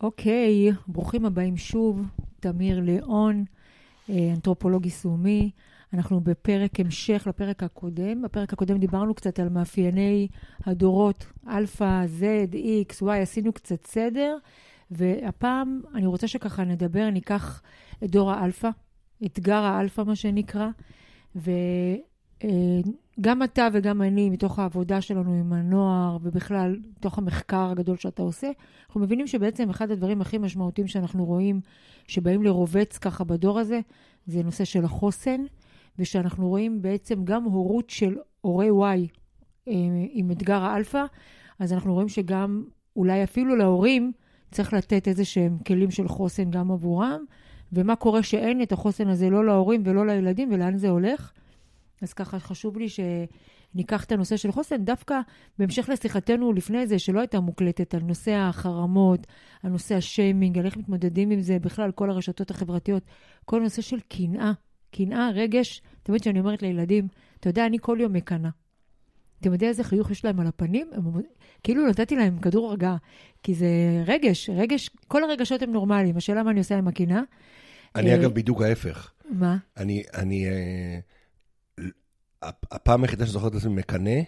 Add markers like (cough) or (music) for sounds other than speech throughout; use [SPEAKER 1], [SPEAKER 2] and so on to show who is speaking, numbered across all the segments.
[SPEAKER 1] אוקיי, ברוכים הבאים שוב, תמיר ליאון, אה, אנתרופולוג יישומי. אנחנו בפרק המשך לפרק הקודם. בפרק הקודם דיברנו קצת על מאפייני הדורות, אלפא, Z, X, Y, עשינו קצת סדר, והפעם אני רוצה שככה נדבר, ניקח את דור האלפא, אתגר האלפא, מה שנקרא, ו... גם אתה וגם אני, מתוך העבודה שלנו עם הנוער, ובכלל, מתוך המחקר הגדול שאתה עושה, אנחנו מבינים שבעצם אחד הדברים הכי משמעותיים שאנחנו רואים, שבאים לרובץ ככה בדור הזה, זה נושא של החוסן, ושאנחנו רואים בעצם גם הורות של הורי Y אה, עם אתגר האלפא, אז אנחנו רואים שגם, אולי אפילו להורים, צריך לתת איזה שהם כלים של חוסן גם עבורם, ומה קורה שאין את החוסן הזה לא להורים ולא לילדים, ולאן זה הולך. אז ככה חשוב לי שניקח את הנושא של חוסן, דווקא בהמשך לשיחתנו לפני זה, שלא הייתה מוקלטת, על נושא החרמות, על נושא השיימינג, על איך מתמודדים עם זה, בכלל כל הרשתות החברתיות, כל נושא של קנאה, קנאה, רגש, תמיד כשאני אומרת לילדים, אתה יודע, אני כל יום מקנאה. אתם יודעים איזה חיוך יש להם על הפנים? הם, כאילו נתתי להם כדור הרגעה, כי זה רגש, רגש, כל הרגשות הם נורמליים, השאלה מה אני עושה עם הקנאה.
[SPEAKER 2] אני אגב בדיוק ההפך.
[SPEAKER 1] מה?
[SPEAKER 2] אני, אני, אה, הפעם היחידה שזוכרת את עצמי מקנא,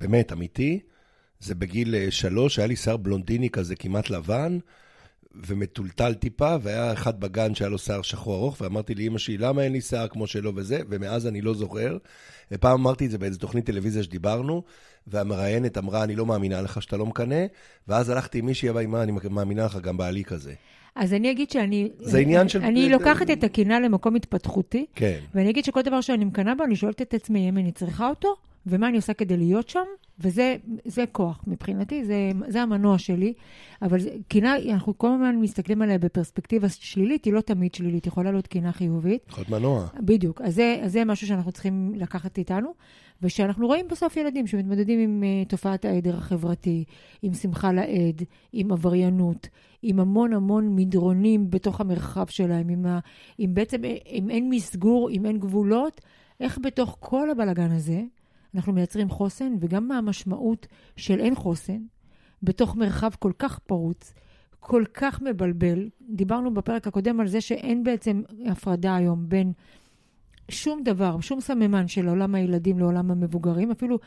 [SPEAKER 2] באמת, אמיתי, זה בגיל אה, שלוש, היה לי שיער בלונדיני כזה כמעט לבן, ומטולטל טיפה, והיה אחד בגן שהיה לו שיער שחור ארוך, ואמרתי לאמא שלי, למה אין לי שיער כמו שלו וזה, ומאז אני לא זוכר. ופעם אמרתי את זה באיזו תוכנית טלוויזיה שדיברנו, והמראיינת אמרה, אני לא מאמינה לך שאתה לא מקנא, ואז הלכתי עם מישהי, מה, אני מאמינה לך, גם בעלי כזה.
[SPEAKER 1] אז אני אגיד שאני...
[SPEAKER 2] זה עניין של...
[SPEAKER 1] אני לוקחת את הקינה למקום התפתחותי,
[SPEAKER 2] כן.
[SPEAKER 1] ואני אגיד שכל דבר שאני מקנאה בו, אני שואלת את עצמי אם אני צריכה אותו, ומה אני עושה כדי להיות שם, וזה כוח מבחינתי, זה, זה המנוע שלי. אבל קינה, אנחנו כל הזמן מסתכלים עליה בפרספקטיבה שלילית, היא לא תמיד שלילית, יכולה להיות קינה חיובית.
[SPEAKER 2] יכול להיות מנוע.
[SPEAKER 1] בדיוק. אז זה, אז זה משהו שאנחנו צריכים לקחת איתנו. ושאנחנו רואים בסוף ילדים שמתמודדים עם uh, תופעת העדר החברתי, עם שמחה לאיד, עם עבריינות, עם המון המון מדרונים בתוך המרחב שלהם, עם, ה, עם בעצם, אם אין מסגור, אם אין גבולות, איך בתוך כל הבלגן הזה אנחנו מייצרים חוסן, וגם מה המשמעות של אין חוסן בתוך מרחב כל כך פרוץ, כל כך מבלבל. דיברנו בפרק הקודם על זה שאין בעצם הפרדה היום בין שום דבר, שום סממן של עולם הילדים לעולם המבוגרים. אפילו,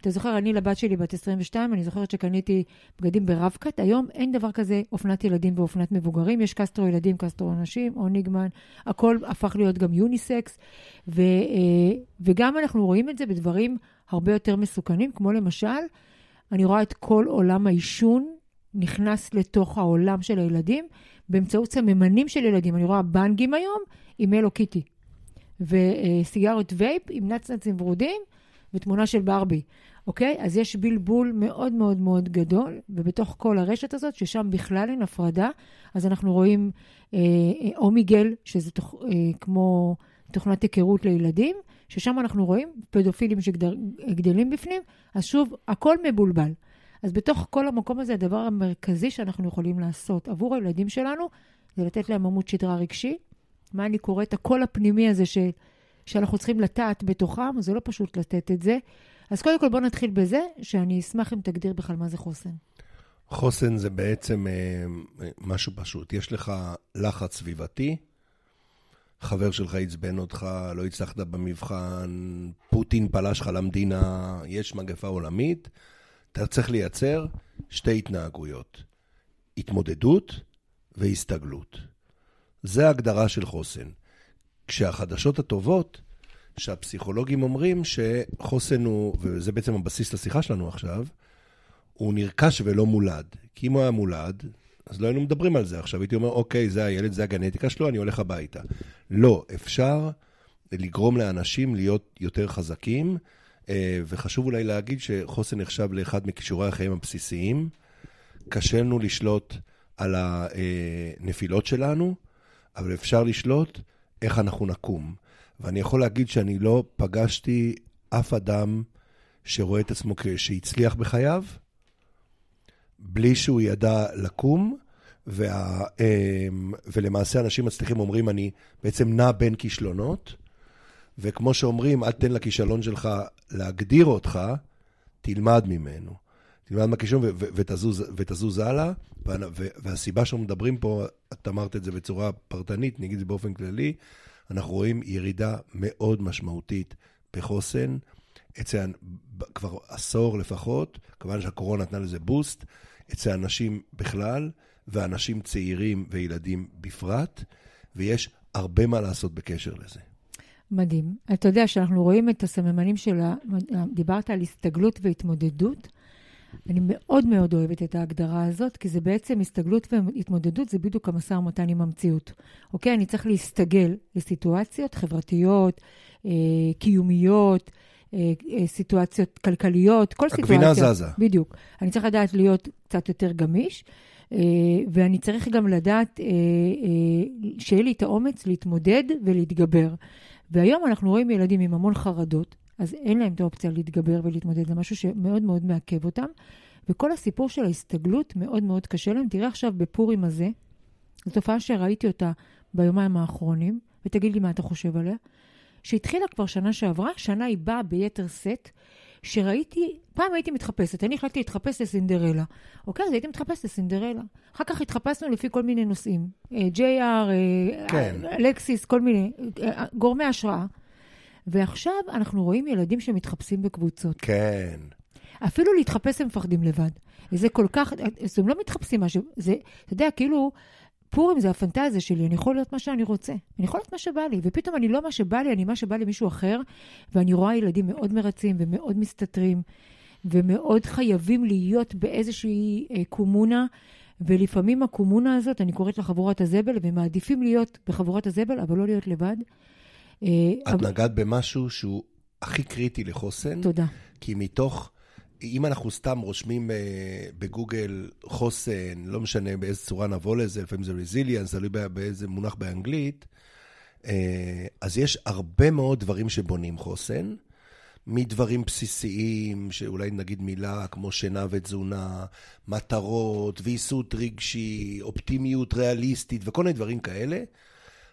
[SPEAKER 1] אתה זוכר, אני לבת שלי בת 22, אני זוכרת שקניתי בגדים ברב-קאט. היום אין דבר כזה אופנת ילדים ואופנת מבוגרים. יש קסטרו ילדים, קסטרו נשים, או ניגמן. הכל הפך להיות גם יוניסקס. ו, אה, וגם אנחנו רואים את זה בדברים הרבה יותר מסוכנים, כמו למשל, אני רואה את כל עולם העישון נכנס לתוך העולם של הילדים באמצעות סממנים של ילדים. אני רואה בנגים היום עם אלו קיטי. וסיגריות וייפ עם נצנצים ורודים ותמונה של ברבי, אוקיי? אז יש בלבול מאוד מאוד מאוד גדול, ובתוך כל הרשת הזאת, ששם בכלל אין הפרדה, אז אנחנו רואים אה, אה אומיגל, שזה תוך, אה, כמו תוכנת היכרות לילדים, ששם אנחנו רואים פדופילים שגדלים בפנים, אז שוב, הכל מבולבל. אז בתוך כל המקום הזה, הדבר המרכזי שאנחנו יכולים לעשות עבור הילדים שלנו, זה לתת להם עמוד שדרה רגשי, מה אני קוראת, הקול הפנימי הזה ש, שאנחנו צריכים לטעת בתוכם, זה לא פשוט לתת את זה. אז קודם כל בואו נתחיל בזה, שאני אשמח אם תגדיר בכלל מה זה חוסן.
[SPEAKER 2] חוסן זה בעצם אה, משהו פשוט. יש לך לחץ סביבתי, חבר שלך עצבן אותך, לא הצלחת במבחן, פוטין פלש לך למדינה, יש מגפה עולמית, אתה צריך לייצר שתי התנהגויות, התמודדות והסתגלות. זה ההגדרה של חוסן. כשהחדשות הטובות, שהפסיכולוגים אומרים שחוסן הוא, וזה בעצם הבסיס לשיחה שלנו עכשיו, הוא נרכש ולא מולד. כי אם הוא היה מולד, אז לא היינו מדברים על זה. עכשיו הייתי אומר, אוקיי, זה הילד, זה הגנטיקה שלו, אני הולך הביתה. לא, אפשר לגרום לאנשים להיות יותר חזקים, אה, וחשוב אולי להגיד שחוסן נחשב לאחד מכישורי החיים הבסיסיים. קשה לנו לשלוט על הנפילות שלנו, אבל אפשר לשלוט איך אנחנו נקום. ואני יכול להגיד שאני לא פגשתי אף אדם שרואה את עצמו שהצליח בחייו, בלי שהוא ידע לקום, וה, אמ, ולמעשה אנשים מצליחים אומרים, אני בעצם נע בין כישלונות, וכמו שאומרים, אל תן לכישלון שלך להגדיר אותך, תלמד ממנו. תלמד מהכישלון ותזוז, ותזוז הלאה. והסיבה שאנחנו מדברים פה, את אמרת את זה בצורה פרטנית, אני אגיד את זה באופן כללי, אנחנו רואים ירידה מאוד משמעותית בחוסן. אצל כבר עשור לפחות, כמובן שהקורונה נתנה לזה בוסט, אצל אנשים בכלל, ואנשים צעירים וילדים בפרט, ויש הרבה מה לעשות בקשר לזה.
[SPEAKER 1] מדהים. אתה יודע שאנחנו רואים את הסממנים של ה... דיברת על הסתגלות והתמודדות. אני מאוד מאוד אוהבת את ההגדרה הזאת, כי זה בעצם הסתגלות והתמודדות, זה בדיוק המשא ומתן עם המציאות. אוקיי? אני צריך להסתגל לסיטואציות חברתיות, אה, קיומיות, אה, אה, סיטואציות כלכליות, כל סיטואציה.
[SPEAKER 2] הגבינה זזה.
[SPEAKER 1] בדיוק. אני צריך לדעת להיות קצת יותר גמיש, אה, ואני צריך גם לדעת שיהיה לי את האומץ להתמודד ולהתגבר. והיום אנחנו רואים ילדים עם המון חרדות, אז אין להם את האופציה להתגבר ולהתמודד, זה משהו שמאוד מאוד מעכב אותם. וכל הסיפור של ההסתגלות מאוד מאוד קשה להם. תראה עכשיו בפורים הזה, זו תופעה שראיתי אותה ביומיים האחרונים, ותגיד לי מה אתה חושב עליה. שהתחילה כבר שנה שעברה, שנה היא באה ביתר שאת, שראיתי, פעם הייתי מתחפשת, אני החלטתי להתחפש לסינדרלה. אוקיי, אז הייתי מתחפשת לסינדרלה. אחר כך התחפשנו לפי כל מיני נושאים. אה, אר, אה, כן. לקסיס, כל מיני, אה, גורמי השראה. ועכשיו אנחנו רואים ילדים שמתחפשים בקבוצות.
[SPEAKER 2] כן.
[SPEAKER 1] אפילו להתחפש הם מפחדים לבד. וזה כל כך, אז הם לא מתחפשים משהו, זה, אתה יודע, כאילו, פורים זה הפנטזיה שלי, אני יכול להיות מה שאני רוצה. אני יכול להיות מה שבא לי, ופתאום אני לא מה שבא לי, אני מה שבא למישהו אחר, ואני רואה ילדים מאוד מרצים ומאוד מסתתרים, ומאוד חייבים להיות באיזושהי אה, קומונה, ולפעמים הקומונה הזאת, אני קוראת לה חבורת הזבל, ומעדיפים להיות בחבורת הזבל, אבל לא להיות לבד.
[SPEAKER 2] אה, את אבל... נגעת במשהו שהוא הכי קריטי לחוסן.
[SPEAKER 1] תודה.
[SPEAKER 2] כי מתוך... אם אנחנו סתם רושמים uh, בגוגל חוסן, לא משנה באיזה צורה נבוא לזה, לפעמים זה רזיליאנס, תלוי באיזה מונח באנגלית, uh, אז יש הרבה מאוד דברים שבונים חוסן, מדברים בסיסיים, שאולי נגיד מילה כמו שינה ותזונה, מטרות, ויסות רגשי, אופטימיות ריאליסטית וכל מיני דברים כאלה,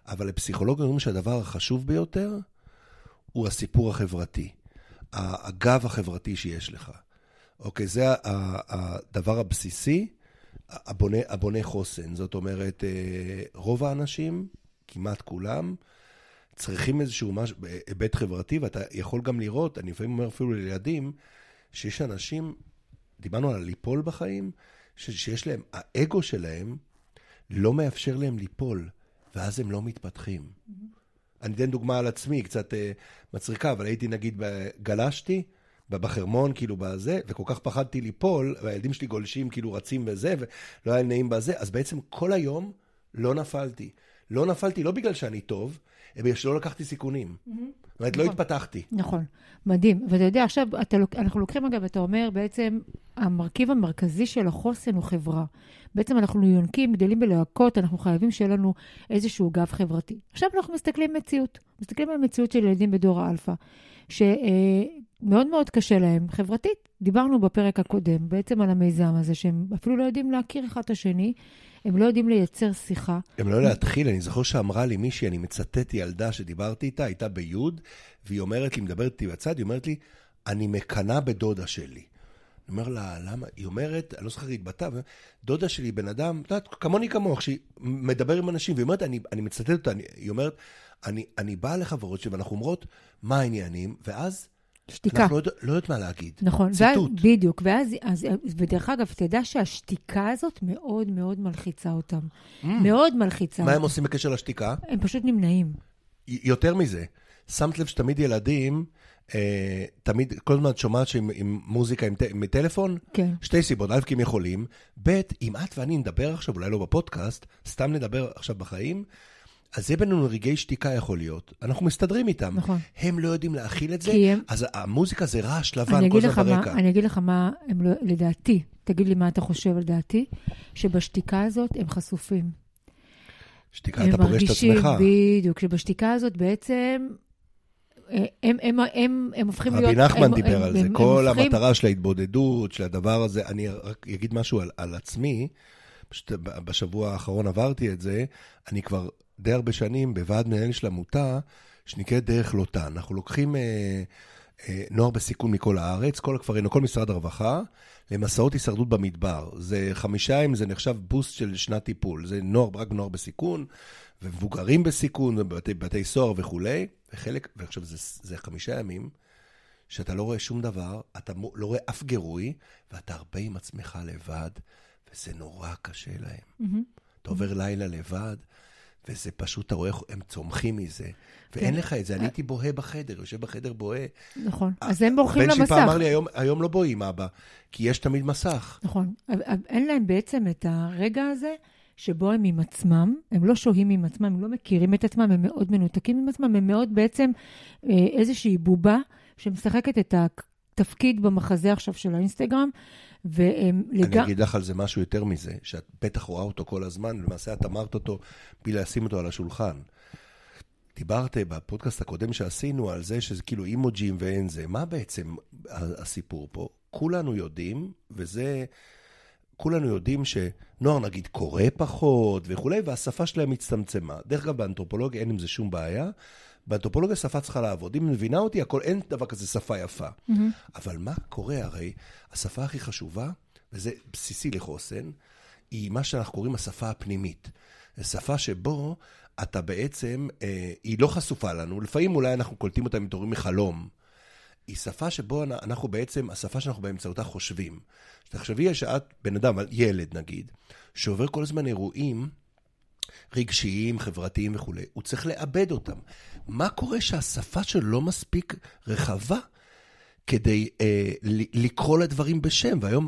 [SPEAKER 2] אבל לפסיכולוגיה אומרים שהדבר החשוב ביותר הוא הסיפור החברתי. הגב החברתי שיש לך. אוקיי, זה הדבר הבסיסי, הבונה, הבונה חוסן. זאת אומרת, אה, רוב האנשים, כמעט כולם, צריכים איזשהו מש... היבט חברתי, ואתה יכול גם לראות, אני לפעמים אומר אפילו לילדים, שיש אנשים, דיברנו על ליפול בחיים. שיש להם, האגו שלהם לא מאפשר להם ליפול, ואז הם לא מתפתחים. אני אתן דוגמה על עצמי, קצת uh, מצחיקה, אבל הייתי נגיד, גלשתי, בחרמון, כאילו בזה, וכל כך פחדתי ליפול, והילדים שלי גולשים, כאילו רצים בזה, ולא היה נעים בזה, אז בעצם כל היום לא נפלתי. לא נפלתי לא בגלל שאני טוב, אלא בגלל שלא לקחתי סיכונים. Mm-hmm. זאת אומרת, לא נכון. התפתחתי.
[SPEAKER 1] נכון, מדהים. ואתה יודע, עכשיו, אתה, אנחנו לוקחים, אגב, אתה אומר, בעצם, המרכיב המרכזי של החוסן הוא חברה. בעצם אנחנו יונקים, גדלים בלהקות, אנחנו חייבים שיהיה לנו איזשהו גב חברתי. עכשיו אנחנו מסתכלים מציאות. מסתכלים על מציאות של ילדים בדור האלפא. שמאוד מאוד קשה להם חברתית. דיברנו בפרק הקודם בעצם על המיזם הזה, שהם אפילו לא יודעים להכיר אחד את השני, הם לא יודעים לייצר שיחה.
[SPEAKER 2] הם לא להתחיל, אני זוכר שאמרה לי מישהי, אני מצטט ילדה שדיברתי איתה, הייתה ביוד, והיא אומרת לי, מדברת איתי בצד, היא אומרת לי, אני מקנאה בדודה שלי. אני אומר לה, למה? היא אומרת, אני לא זוכר להתבטא, דודה שלי, בן אדם, את יודעת, כמוני כמוך, שהיא מדבר עם אנשים, והיא אומרת, אני, אני מצטט אותה, אני, היא אומרת, אני, אני באה לחברות שלי ואנחנו אומרות, מה העניינים, ואז...
[SPEAKER 1] שתיקה.
[SPEAKER 2] אנחנו לא, לא יודעות מה להגיד.
[SPEAKER 1] נכון. ציטוט. ואז, בדיוק. ואז, אז, ודרך אגב, תדע שהשתיקה הזאת מאוד מאוד מלחיצה אותם. Mm. מאוד מלחיצה
[SPEAKER 2] מה אותם. הם עושים בקשר לשתיקה?
[SPEAKER 1] הם פשוט נמנעים.
[SPEAKER 2] יותר מזה, שמת לב שתמיד ילדים, אה, תמיד, כל הזמן את שומעת שעם עם מוזיקה עם, עם טלפון?
[SPEAKER 1] כן.
[SPEAKER 2] שתי סיבות, א', כי הם יכולים, ב', אם את ואני נדבר עכשיו, אולי לא בפודקאסט, סתם נדבר עכשיו בחיים, אז זה בינינו רגעי שתיקה יכול להיות. אנחנו מסתדרים איתם.
[SPEAKER 1] נכון.
[SPEAKER 2] הם לא יודעים להכיל את זה, הם... אז המוזיקה זה רעש לבן כל הזמן ברקע.
[SPEAKER 1] אני אגיד לך מה, הם לא, לדעתי, תגיד לי מה אתה חושב על דעתי, שבשתיקה הזאת הם חשופים.
[SPEAKER 2] שתיקה, אתה פוגש את עצמך.
[SPEAKER 1] הם מרגישים, בדיוק, שבשתיקה הזאת בעצם... אה, הם, הם, הם, הם הופכים
[SPEAKER 2] להיות...
[SPEAKER 1] רבי
[SPEAKER 2] נחמן הם, דיבר הם, על זה, הם, כל הם המטרה הופכים... של ההתבודדות, של הדבר הזה, אני רק אגיד משהו על, על עצמי, פשוט בשבוע האחרון עברתי את זה, אני כבר די הרבה שנים בוועד מנהל של עמותה שנקראת דרך לוטן. אנחנו לוקחים אה, אה, נוער בסיכון מכל הארץ, כל הכפרים, כל משרד הרווחה, למסעות הישרדות במדבר. זה חמישה ימים, זה נחשב בוסט של שנת טיפול. זה נוער, רק נוער בסיכון, ומבוגרים בסיכון, ובתי בתי סוהר וכולי. וחלק, ועכשיו זה, זה חמישה ימים, שאתה לא רואה שום דבר, אתה לא רואה אף גירוי, ואתה הרבה עם עצמך לבד, וזה נורא קשה להם. Mm-hmm. אתה עובר לילה לבד, וזה פשוט, אתה רואה איך הם צומחים מזה. ואין כן. לך את זה, אני הייתי בוהה בחדר, יושב בחדר בוהה.
[SPEAKER 1] נכון, אז הם בורחים למסך.
[SPEAKER 2] הבן שלי פעם אמר לי, היום, היום לא בוהים, אבא, כי יש תמיד מסך.
[SPEAKER 1] נכון, אין להם בעצם את הרגע הזה. שבו הם עם עצמם, הם לא שוהים עם עצמם, הם לא מכירים את עצמם, הם מאוד מנותקים עם עצמם, הם מאוד בעצם אה, איזושהי בובה שמשחקת את התפקיד במחזה עכשיו של האינסטגרם, והם
[SPEAKER 2] לג... אני אגיד לך על זה משהו יותר מזה, שאת בטח רואה אותו כל הזמן, ולמעשה את אמרת אותו בלי לשים אותו על השולחן. דיברת בפודקאסט הקודם שעשינו על זה שזה כאילו אימוג'ים ואין זה. מה בעצם הסיפור פה? כולנו יודעים, וזה, כולנו יודעים שנוער נגיד קורא פחות וכולי, והשפה שלהם הצטמצמה. דרך אגב, באנתרופולוגיה אין עם זה שום בעיה. באנתרופולוגיה שפה צריכה לעבוד. אם מבינה אותי, הכל, אין דבר כזה שפה יפה. Mm-hmm. אבל מה קורה? הרי השפה הכי חשובה, וזה בסיסי לחוסן, היא מה שאנחנו קוראים השפה הפנימית. שפה שבו אתה בעצם, אה, היא לא חשופה לנו, לפעמים אולי אנחנו קולטים אותה מתעוררים מחלום. היא שפה שבו אנחנו בעצם, השפה שאנחנו באמצעותה חושבים. תחשבי שאת בן אדם, ילד נגיד, שעובר כל הזמן אירועים רגשיים, חברתיים וכולי, הוא צריך לאבד אותם. מה קורה שהשפה שלו לא מספיק רחבה כדי אה, לקרוא לדברים בשם? והיום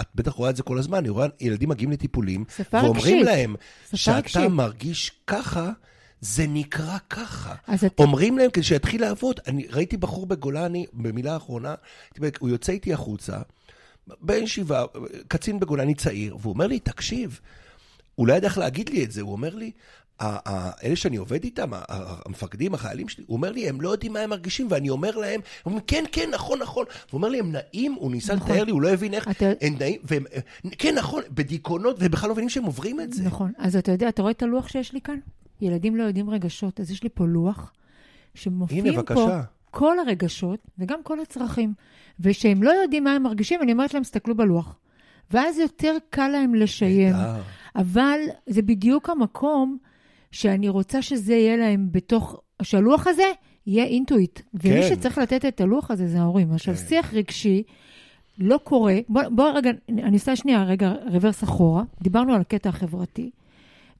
[SPEAKER 2] את בטח רואה את זה כל הזמן, אני רואה ילדים מגיעים לטיפולים, ואומרים רגשית. להם, שאתה רגשית. מרגיש ככה, זה נקרא ככה. את... אומרים להם כדי שיתחיל לעבוד. אני ראיתי בחור בגולני, במילה האחרונה, הוא יוצא איתי החוצה, בן שבעה, קצין בגולני צעיר, והוא אומר לי, תקשיב, הוא לא ידע איך להגיד לי את זה, הוא אומר לי, אלה שאני עובד איתם, המפקדים, החיילים שלי, הוא אומר לי, הם לא יודעים מה הם מרגישים, ואני אומר להם, הם אומרים, כן, כן, נכון, נכון. הוא אומר לי, הם נעים, הוא ניסה נכון. לתאר לי, הוא לא הבין איך, אתה... הם נעים, והם, כן, נכון, בדיכאונות, ובכלל לא מבינים שהם עוברים את זה.
[SPEAKER 1] נכון, אז אתה יודע, אתה רואה את הלוח שיש לי כאן? ילדים לא יודעים רגשות, אז יש לי פה לוח, שמופיעים פה כל הרגשות, וגם כל הצרכים. ושהם לא יודעים מה הם מרגישים, אני אומרת להם, תסתכלו בלוח. ואז יותר קל להם לשיים. אבל זה בדיוק המקום שאני רוצה שזה יהיה להם בתוך, שהלוח הזה יהיה אינטואיט. כן. ומי שצריך לתת את הלוח הזה זה ההורים. עכשיו, כן. שיח רגשי לא קורה, בוא, בוא רגע, אני עושה שנייה רגע רוורס אחורה, דיברנו על הקטע החברתי.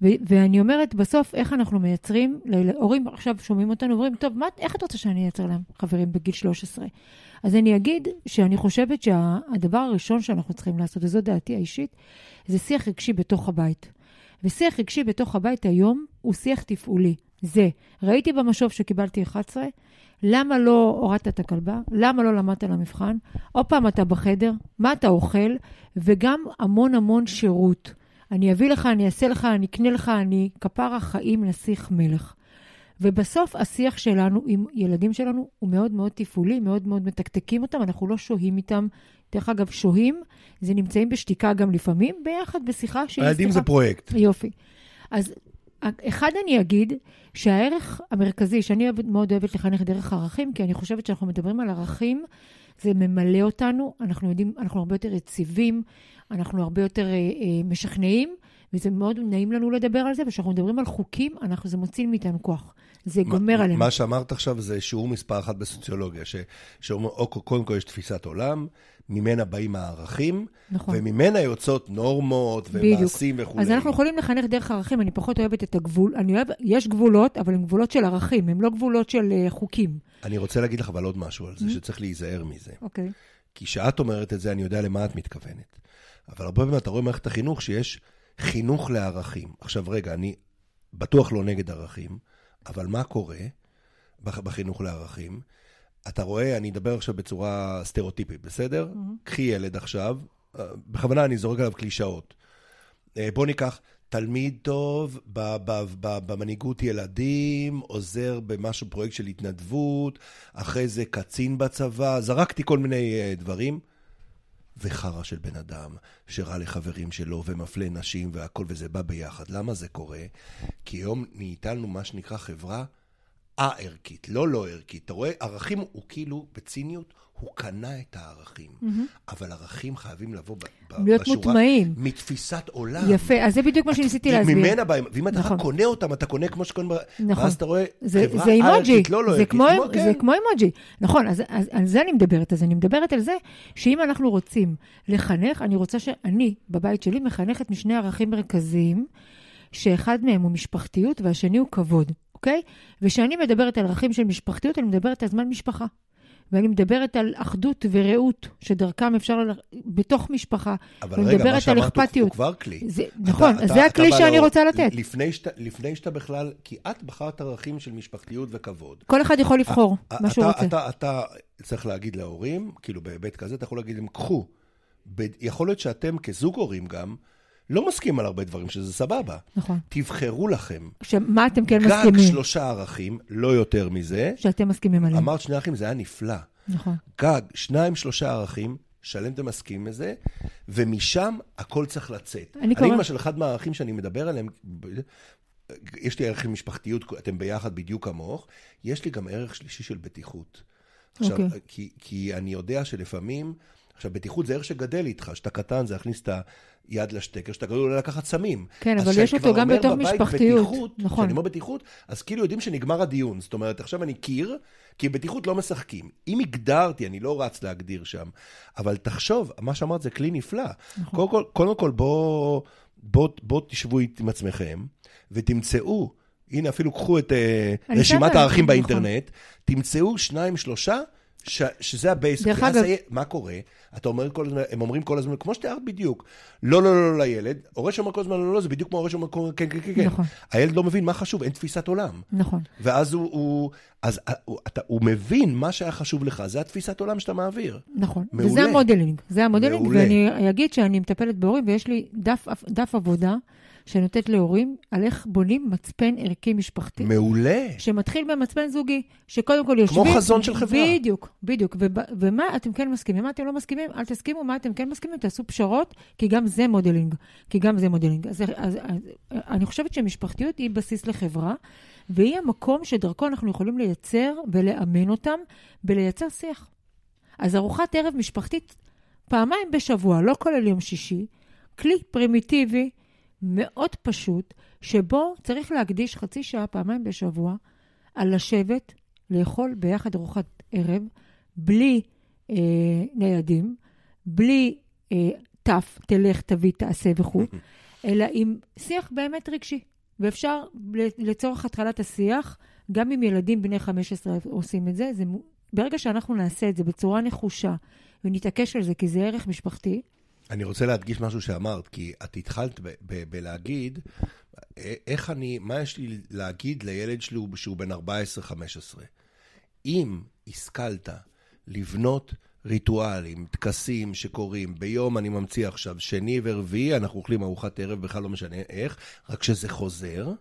[SPEAKER 1] ו- ואני אומרת, בסוף, איך אנחנו מייצרים, הורים עכשיו שומעים אותנו, אומרים, טוב, מה, איך את רוצה שאני אייצר להם חברים בגיל 13? אז אני אגיד שאני חושבת שהדבר שה- הראשון שאנחנו צריכים לעשות, וזו דעתי האישית, זה שיח רגשי בתוך הבית. ושיח רגשי בתוך הבית היום הוא שיח תפעולי. זה, ראיתי במשוב שקיבלתי 11, למה לא הורדת את הכלבה? למה לא למדת למבחן? עוד פעם אתה בחדר, מה אתה אוכל? וגם המון המון שירות. אני אביא לך, אני אעשה לך, אני אקנה לך, אני כפרה חיים נסיך מלך. ובסוף השיח שלנו עם ילדים שלנו הוא מאוד מאוד תפעולי, מאוד מאוד מתקתקים אותם, אנחנו לא שוהים איתם. דרך אגב, שוהים, זה נמצאים בשתיקה גם לפעמים, ביחד בשיחה שהיא...
[SPEAKER 2] הילדים זה פרויקט.
[SPEAKER 1] יופי. אז אחד אני אגיד, שהערך המרכזי, שאני מאוד אוהבת לחנך דרך ערכים, כי אני חושבת שאנחנו מדברים על ערכים, זה ממלא אותנו, אנחנו יודעים, אנחנו הרבה יותר יציבים, אנחנו הרבה יותר אה, אה, משכנעים, וזה מאוד נעים לנו לדבר על זה, וכשאנחנו מדברים על חוקים, אנחנו, זה מוציא מאיתנו כוח. זה גומר עלינו.
[SPEAKER 2] מה שאמרת עכשיו זה שיעור מספר אחת בסוציולוגיה, שאומר, קודם כל יש תפיסת עולם, ממנה באים הערכים, נכון. וממנה יוצאות נורמות ומעשים וכו'.
[SPEAKER 1] אז אנחנו יכולים לחנך דרך ערכים, אני פחות אוהבת את הגבול, אני אוהב, יש גבולות, אבל הן גבולות של ערכים, הן לא גבולות של uh, חוקים.
[SPEAKER 2] אני רוצה להגיד לך אבל עוד משהו על זה, mm-hmm. שצריך להיזהר מזה.
[SPEAKER 1] אוקיי. Okay.
[SPEAKER 2] כי כשאת אומרת את זה, אני יודע למה את מתכוונת. אבל הרבה פעמים אתה רואה במערכת החינוך שיש חינוך לערכים. עכשיו רגע, אני בטוח לא נגד ערכים, אבל מה קורה בחינוך לערכים? אתה רואה, אני אדבר עכשיו בצורה סטריאוטיפית, בסדר? Mm-hmm. קחי ילד עכשיו, אה, בכוונה אני זורק עליו קלישאות. אה, בוא ניקח תלמיד טוב במנהיגות ילדים, עוזר במשהו, פרויקט של התנדבות, אחרי זה קצין בצבא, זרקתי כל מיני אה, דברים. וחרא של בן אדם, שרע לחברים שלו ומפלה נשים והכל, וזה בא ביחד. למה זה קורה? כי היום ניתנו מה שנקרא חברה א-ערכית, לא לא ערכית. אתה רואה, ערכים הוא כאילו, בציניות, הוא קנה את הערכים. אבל ערכים חייבים לבוא ב- ב-
[SPEAKER 1] להיות
[SPEAKER 2] בשורה...
[SPEAKER 1] מוטמעים.
[SPEAKER 2] מתפיסת עולם.
[SPEAKER 1] יפה, אז זה בדיוק מה שניסיתי להסביר.
[SPEAKER 2] ממנה באים, ואם אתה
[SPEAKER 1] נכון.
[SPEAKER 2] קונה אותם, אתה קונה כמו שקונה...
[SPEAKER 1] נכון.
[SPEAKER 2] ואז אתה רואה
[SPEAKER 1] זה,
[SPEAKER 2] חברה
[SPEAKER 1] זה אימוג'י,
[SPEAKER 2] לא לא
[SPEAKER 1] זה
[SPEAKER 2] ערכית.
[SPEAKER 1] כמו,
[SPEAKER 2] כן.
[SPEAKER 1] זה כמו אימוג'י. נכון, אז, אז על זה אני מדברת. אז אני מדברת על זה שאם אנחנו רוצים לחנך, אני רוצה שאני, בבית שלי, מחנכת משני ערכים מרכזיים, שאחד מהם הוא משפחתיות והשני הוא כבוד, אוקיי? וכשאני מדברת על ערכים של משפחתיות, אני מדברת על זמן משפחה. ואני מדברת על אחדות ורעות, שדרכם אפשר, ל... בתוך משפחה.
[SPEAKER 2] אבל רגע, מה שאמרת הוא- כבר כלי.
[SPEAKER 1] זה,
[SPEAKER 2] אתה-
[SPEAKER 1] נכון,
[SPEAKER 2] אתה-
[SPEAKER 1] זה הכלי שאני
[SPEAKER 2] לאור-
[SPEAKER 1] רוצה לתת.
[SPEAKER 2] לפני שאתה, לפני שאתה בכלל, כי את בחרת ערכים של משפחתיות וכבוד.
[SPEAKER 1] כל אחד יכול לבחור מה
[SPEAKER 2] אתה-
[SPEAKER 1] שהוא רוצה.
[SPEAKER 2] אתה, אתה צריך להגיד להורים, כאילו בהיבט כזה, אתה יכול להגיד להם, קחו. יכול להיות שאתם כזוג הורים גם, לא מסכימים על הרבה דברים, שזה סבבה.
[SPEAKER 1] נכון.
[SPEAKER 2] תבחרו לכם.
[SPEAKER 1] עכשיו, מה אתם כן
[SPEAKER 2] גג
[SPEAKER 1] מסכימים?
[SPEAKER 2] שלושה ערכים, לא יותר מזה.
[SPEAKER 1] שאתם מסכימים עליהם.
[SPEAKER 2] אמרת שני ערכים, זה היה נפלא.
[SPEAKER 1] נכון.
[SPEAKER 2] גג, שניים, שלושה ערכים, שלם אתם מסכימים לזה, ומשם הכל צריך לצאת.
[SPEAKER 1] אני קורא-
[SPEAKER 2] אני למשל, אחד מהערכים שאני מדבר עליהם, יש לי ערך של משפחתיות, אתם ביחד בדיוק כמוך, יש לי גם ערך שלישי של בטיחות. עכשיו,
[SPEAKER 1] אוקיי.
[SPEAKER 2] כי, כי אני יודע שלפעמים, עכשיו, בטיחות זה ערך שגדל איתך, כשאתה קטן זה להכניס את היד לשטקר, כשאתה גדול אולי לקחת סמים.
[SPEAKER 1] כן, אבל יש אותו גם בתוך משפחתיות,
[SPEAKER 2] בטיחות,
[SPEAKER 1] נכון.
[SPEAKER 2] כשאני אומר בטיחות, אז כאילו יודעים שנגמר הדיון. זאת אומרת, עכשיו אני קיר, כי בטיחות לא משחקים. אם הגדרתי, אני לא רץ להגדיר שם, אבל תחשוב, מה שאמרת זה כלי נפלא.
[SPEAKER 1] נכון.
[SPEAKER 2] קודם כל, קודם כל בואו בוא, בוא תשבו עם עצמכם ותמצאו, הנה אפילו קחו את אה, רשימת הערכים
[SPEAKER 1] נכון.
[SPEAKER 2] באינטרנט, תמצאו שניים, שלושה, ש, שזה הבייס.
[SPEAKER 1] דרך אגב-
[SPEAKER 2] היה- מה קורה? אתה אומר כל הזמן, הם אומרים כל הזמן, כמו שתיארת בדיוק, לא, לא, לא, לא לילד, הורה שאומר כל הזמן לא, לא, זה בדיוק כמו הורה שאומר כן, כן, כן, כן.
[SPEAKER 1] נכון.
[SPEAKER 2] הילד לא מבין מה חשוב, אין תפיסת עולם.
[SPEAKER 1] נכון.
[SPEAKER 2] ואז הוא, הוא, אז הוא, אתה, הוא מבין מה שהיה חשוב לך, זה התפיסת עולם שאתה מעביר.
[SPEAKER 1] נכון.
[SPEAKER 2] מעולה.
[SPEAKER 1] וזה ה modeling. זה ה modeling,
[SPEAKER 2] מעולה.
[SPEAKER 1] ואני אגיד שאני מטפלת בהורים, ויש לי דף, דף עבודה שאני נותנת להורים על איך בונים מצפן ערכי משפחתי.
[SPEAKER 2] מעולה.
[SPEAKER 1] שמתחיל במצפן זוגי, שקודם כל יושבים...
[SPEAKER 2] כמו חזון של חברה.
[SPEAKER 1] בדיוק, בדיוק. ומה אתם כן מסכימים, מה אתם לא מסכימים, אל תסכימו, מה אתם כן מסכימים, תעשו פשרות, כי גם זה modeling. כי גם זה modeling. אז, אז, אז אני חושבת שמשפחתיות היא בסיס לחברה, והיא המקום שדרכו אנחנו יכולים לייצר ולאמן אותם בלייצר שיח. אז ארוחת ערב משפחתית פעמיים בשבוע, לא כולל יום שישי, כלי פרימיטיבי, מאוד פשוט, שבו צריך להקדיש חצי שעה, פעמיים בשבוע, על לשבת, לאכול ביחד ארוחת ערב, בלי אה, ניידים, בלי אה, תף, תלך, תביא, תעשה וכו', (laughs) אלא עם שיח באמת רגשי. ואפשר לצורך התחלת השיח, גם אם ילדים בני 15 עושים את זה, זה ברגע שאנחנו נעשה את זה בצורה נחושה ונתעקש על זה, כי זה ערך משפחתי,
[SPEAKER 2] אני רוצה להדגיש משהו שאמרת, כי את התחלת בלהגיד, אה, איך אני, מה יש לי להגיד לילד שלי שהוא בן 14-15? אם השכלת לבנות ריטואלים, טקסים שקורים, ביום אני ממציא עכשיו, שני ורביעי, אנחנו אוכלים ארוחת ערב, בכלל לא משנה איך, רק שזה חוזר,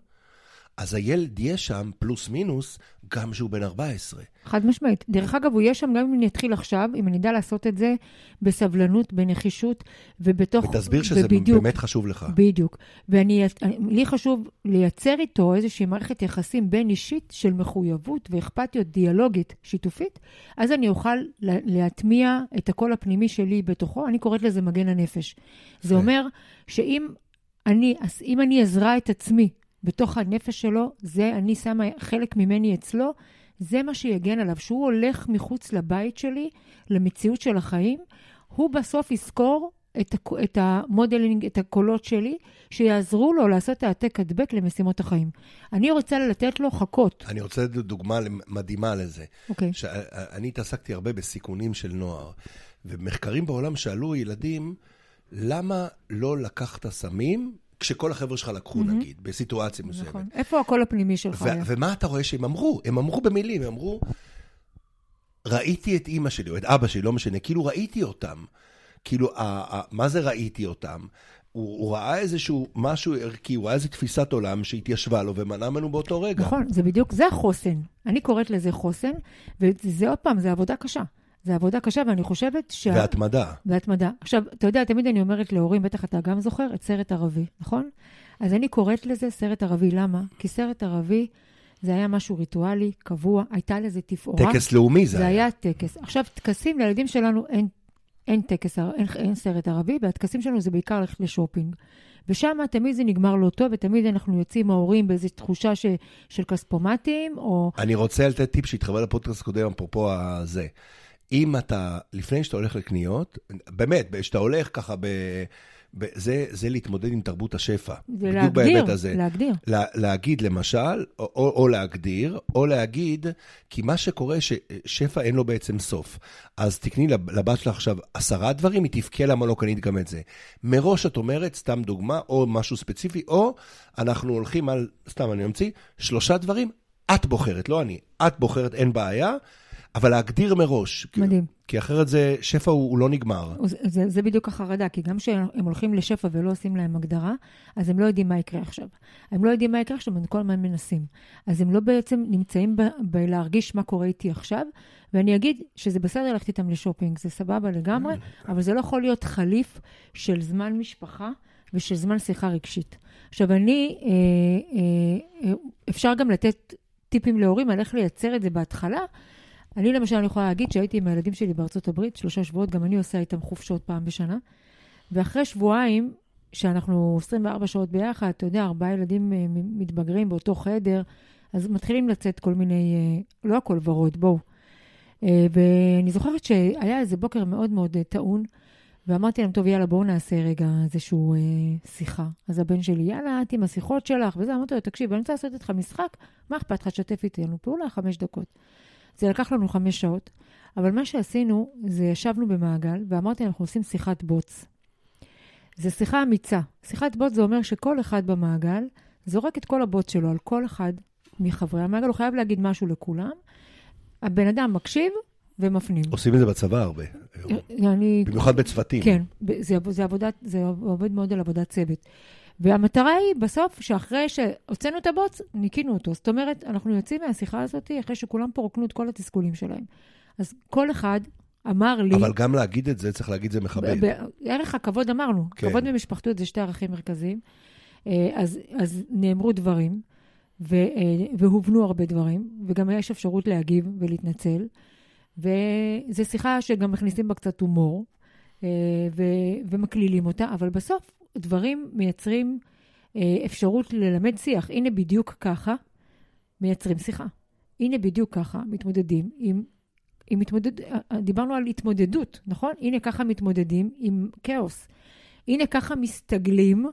[SPEAKER 2] אז הילד יהיה שם, פלוס מינוס, גם שהוא בן 14.
[SPEAKER 1] חד משמעית. דרך אגב, הוא יהיה שם גם אם אני אתחיל עכשיו, אם אני אדע לעשות את זה בסבלנות, בנחישות ובתוך...
[SPEAKER 2] ותסביר שזה
[SPEAKER 1] ובדיוק,
[SPEAKER 2] באמת חשוב לך.
[SPEAKER 1] בדיוק. ואני, אני- לי חשוב לייצר איתו איזושהי מערכת יחסים בין אישית של מחויבות ואכפתיות דיאלוגית שיתופית, אז אני אוכל לה- להטמיע את הקול הפנימי שלי בתוכו, אני קוראת לזה מגן הנפש. זה
[SPEAKER 2] יפה.
[SPEAKER 1] אומר שאם אני, אם אני אזרע את עצמי בתוך הנפש שלו, זה אני שמה חלק ממני אצלו, זה מה שיגן עליו. שהוא הולך מחוץ לבית שלי, למציאות של החיים, הוא בסוף יזכור את, את המודלינג, את הקולות שלי, שיעזרו לו לעשות העתק הדבק למשימות החיים. אני רוצה לתת לו חכות,
[SPEAKER 2] אני רוצה לתת דוגמה מדהימה לזה.
[SPEAKER 1] אוקיי?
[SPEAKER 2] שאני התעסקתי הרבה בסיכונים של נוער, ומחקרים בעולם שאלו ילדים, למה לא לקחת סמים כשכל החבר'ה שלך לקחו, נגיד, בסיטואציה מסוימת?
[SPEAKER 1] נכון. איפה הקול הפנימי שלך היה?
[SPEAKER 2] ומה אתה רואה שהם אמרו? הם אמרו במילים, הם אמרו, ראיתי את אימא שלי, או את אבא שלי, לא משנה, כאילו ראיתי אותם. כאילו, ה- ה- מה זה ראיתי אותם? הוא, הוא ראה איזשהו משהו ערכי, הוא ראה איזו תפיסת עולם שהתיישבה לו ומנע ממנו באותו רגע.
[SPEAKER 1] נכון, זה בדיוק, זה החוסן. אני קוראת לזה חוסן, וזה עוד פעם, זה עבודה קשה. זה עבודה קשה, ואני חושבת שה...
[SPEAKER 2] והתמדה.
[SPEAKER 1] והתמדה. עכשיו, אתה יודע, תמיד אני אומרת להורים, בטח אתה גם זוכר, את סרט ערבי, נכון? אז אני קוראת לזה סרט ערבי. למה? כי סרט ערבי זה היה משהו ריטואלי, קבוע, הייתה לזה תפאורה.
[SPEAKER 2] טקס לאומי זה
[SPEAKER 1] זה
[SPEAKER 2] היה.
[SPEAKER 1] היה טקס. עכשיו, טקסים לילדים שלנו אין, אין טקס, אין, אין סרט ערבי, והטקסים שלנו זה בעיקר ללכת לשופינג. ושם תמיד זה נגמר לא טוב, ותמיד אנחנו יוצאים ההורים באיזו תחושה ש, של כספומטים, או...
[SPEAKER 2] אני רוצה לתת טיפ שהתחבר לפודקאסט הקודם, אפרופו הזה. אם אתה, לפני שאתה הולך לקניות, באמת, כשאתה הולך ככה ב... ב- זה, זה להתמודד עם תרבות השפע.
[SPEAKER 1] זה
[SPEAKER 2] בדיוק
[SPEAKER 1] להגדיר,
[SPEAKER 2] בהיבט הזה.
[SPEAKER 1] להגדיר.
[SPEAKER 2] לה, להגיד למשל, או, או, או להגדיר, או להגיד, כי מה שקורה, ששפע אין לו בעצם סוף. אז תקני לב- לבת שלך עכשיו עשרה דברים, היא תבכה למה לא קנית גם את זה. מראש את אומרת, סתם דוגמה, או משהו ספציפי, או אנחנו הולכים על, סתם אני אמציא, שלושה דברים, את בוחרת, לא אני. את בוחרת, אין בעיה, אבל להגדיר מראש.
[SPEAKER 1] מדהים.
[SPEAKER 2] כי אחרת זה, שפע הוא, הוא לא נגמר.
[SPEAKER 1] זה, זה, זה בדיוק החרדה, כי גם כשהם הולכים לשפע ולא עושים להם הגדרה, אז הם לא יודעים מה יקרה עכשיו. הם לא יודעים מה יקרה עכשיו, הם כל הזמן מנסים. אז הם לא בעצם נמצאים ב- בלהרגיש מה קורה איתי עכשיו, ואני אגיד שזה בסדר ללכת איתם לשופינג, זה סבבה לגמרי, אבל זה לא יכול להיות חליף של זמן משפחה ושל זמן שיחה רגשית. עכשיו, אני, אה, אה, אה, אפשר גם לתת טיפים להורים על איך לייצר את זה בהתחלה, אני למשל, יכולה להגיד שהייתי עם הילדים שלי בארצות הברית, שלושה שבועות, גם אני עושה איתם חופשות פעם בשנה. ואחרי שבועיים, שאנחנו 24 שעות ביחד, אתה יודע, ארבעה ילדים אה, מתבגרים באותו חדר, אז מתחילים לצאת כל מיני, אה, לא הכל ורוד, בואו. אה, ואני זוכרת שהיה איזה בוקר מאוד מאוד טעון, ואמרתי להם, טוב, יאללה, בואו נעשה רגע איזושהי אה, שיחה. אז הבן שלי, יאללה, את עם השיחות שלך, וזה, אמרתי לו, תקשיב, אני רוצה לעשות איתך משחק, מה אכפת לך, שתף איתי לנו פעולה, חמש דקות. זה לקח לנו חמש שעות, אבל מה שעשינו, זה ישבנו במעגל, ואמרתי, אנחנו עושים שיחת בוץ. זו שיחה אמיצה. שיחת בוץ זה אומר שכל אחד במעגל זורק את כל הבוץ שלו על כל אחד מחברי המעגל, הוא חייב להגיד משהו לכולם. הבן אדם מקשיב ומפנים.
[SPEAKER 2] עושים את זה בצבא הרבה.
[SPEAKER 1] אני...
[SPEAKER 2] במיוחד בצוותים.
[SPEAKER 1] כן, זה, זה, עבודת, זה עובד מאוד על עבודת צוות. והמטרה היא בסוף שאחרי שהוצאנו את הבוץ, ניקינו אותו. זאת אומרת, אנחנו יוצאים מהשיחה הזאת אחרי שכולם פה רוקנו את כל התסכולים שלהם. אז כל אחד אמר לי...
[SPEAKER 2] אבל גם להגיד את זה, צריך להגיד זה מכבד.
[SPEAKER 1] בערך הכבוד אמרנו,
[SPEAKER 2] כן.
[SPEAKER 1] כבוד ומשפחתיות זה שתי ערכים מרכזיים. אה, אז, אז נאמרו דברים, ו, אה, והובנו הרבה דברים, וגם יש אפשרות להגיב ולהתנצל. וזו שיחה שגם מכניסים בה קצת הומור, אה, ו, ומקלילים אותה, אבל בסוף דברים מייצרים אה, אפשרות ללמד שיח. הנה בדיוק ככה מייצרים שיחה. הנה בדיוק ככה מתמודדים עם עם התמודד... דיברנו על התמודדות, נכון? הנה ככה מתמודדים עם כאוס. הנה ככה מסתגלים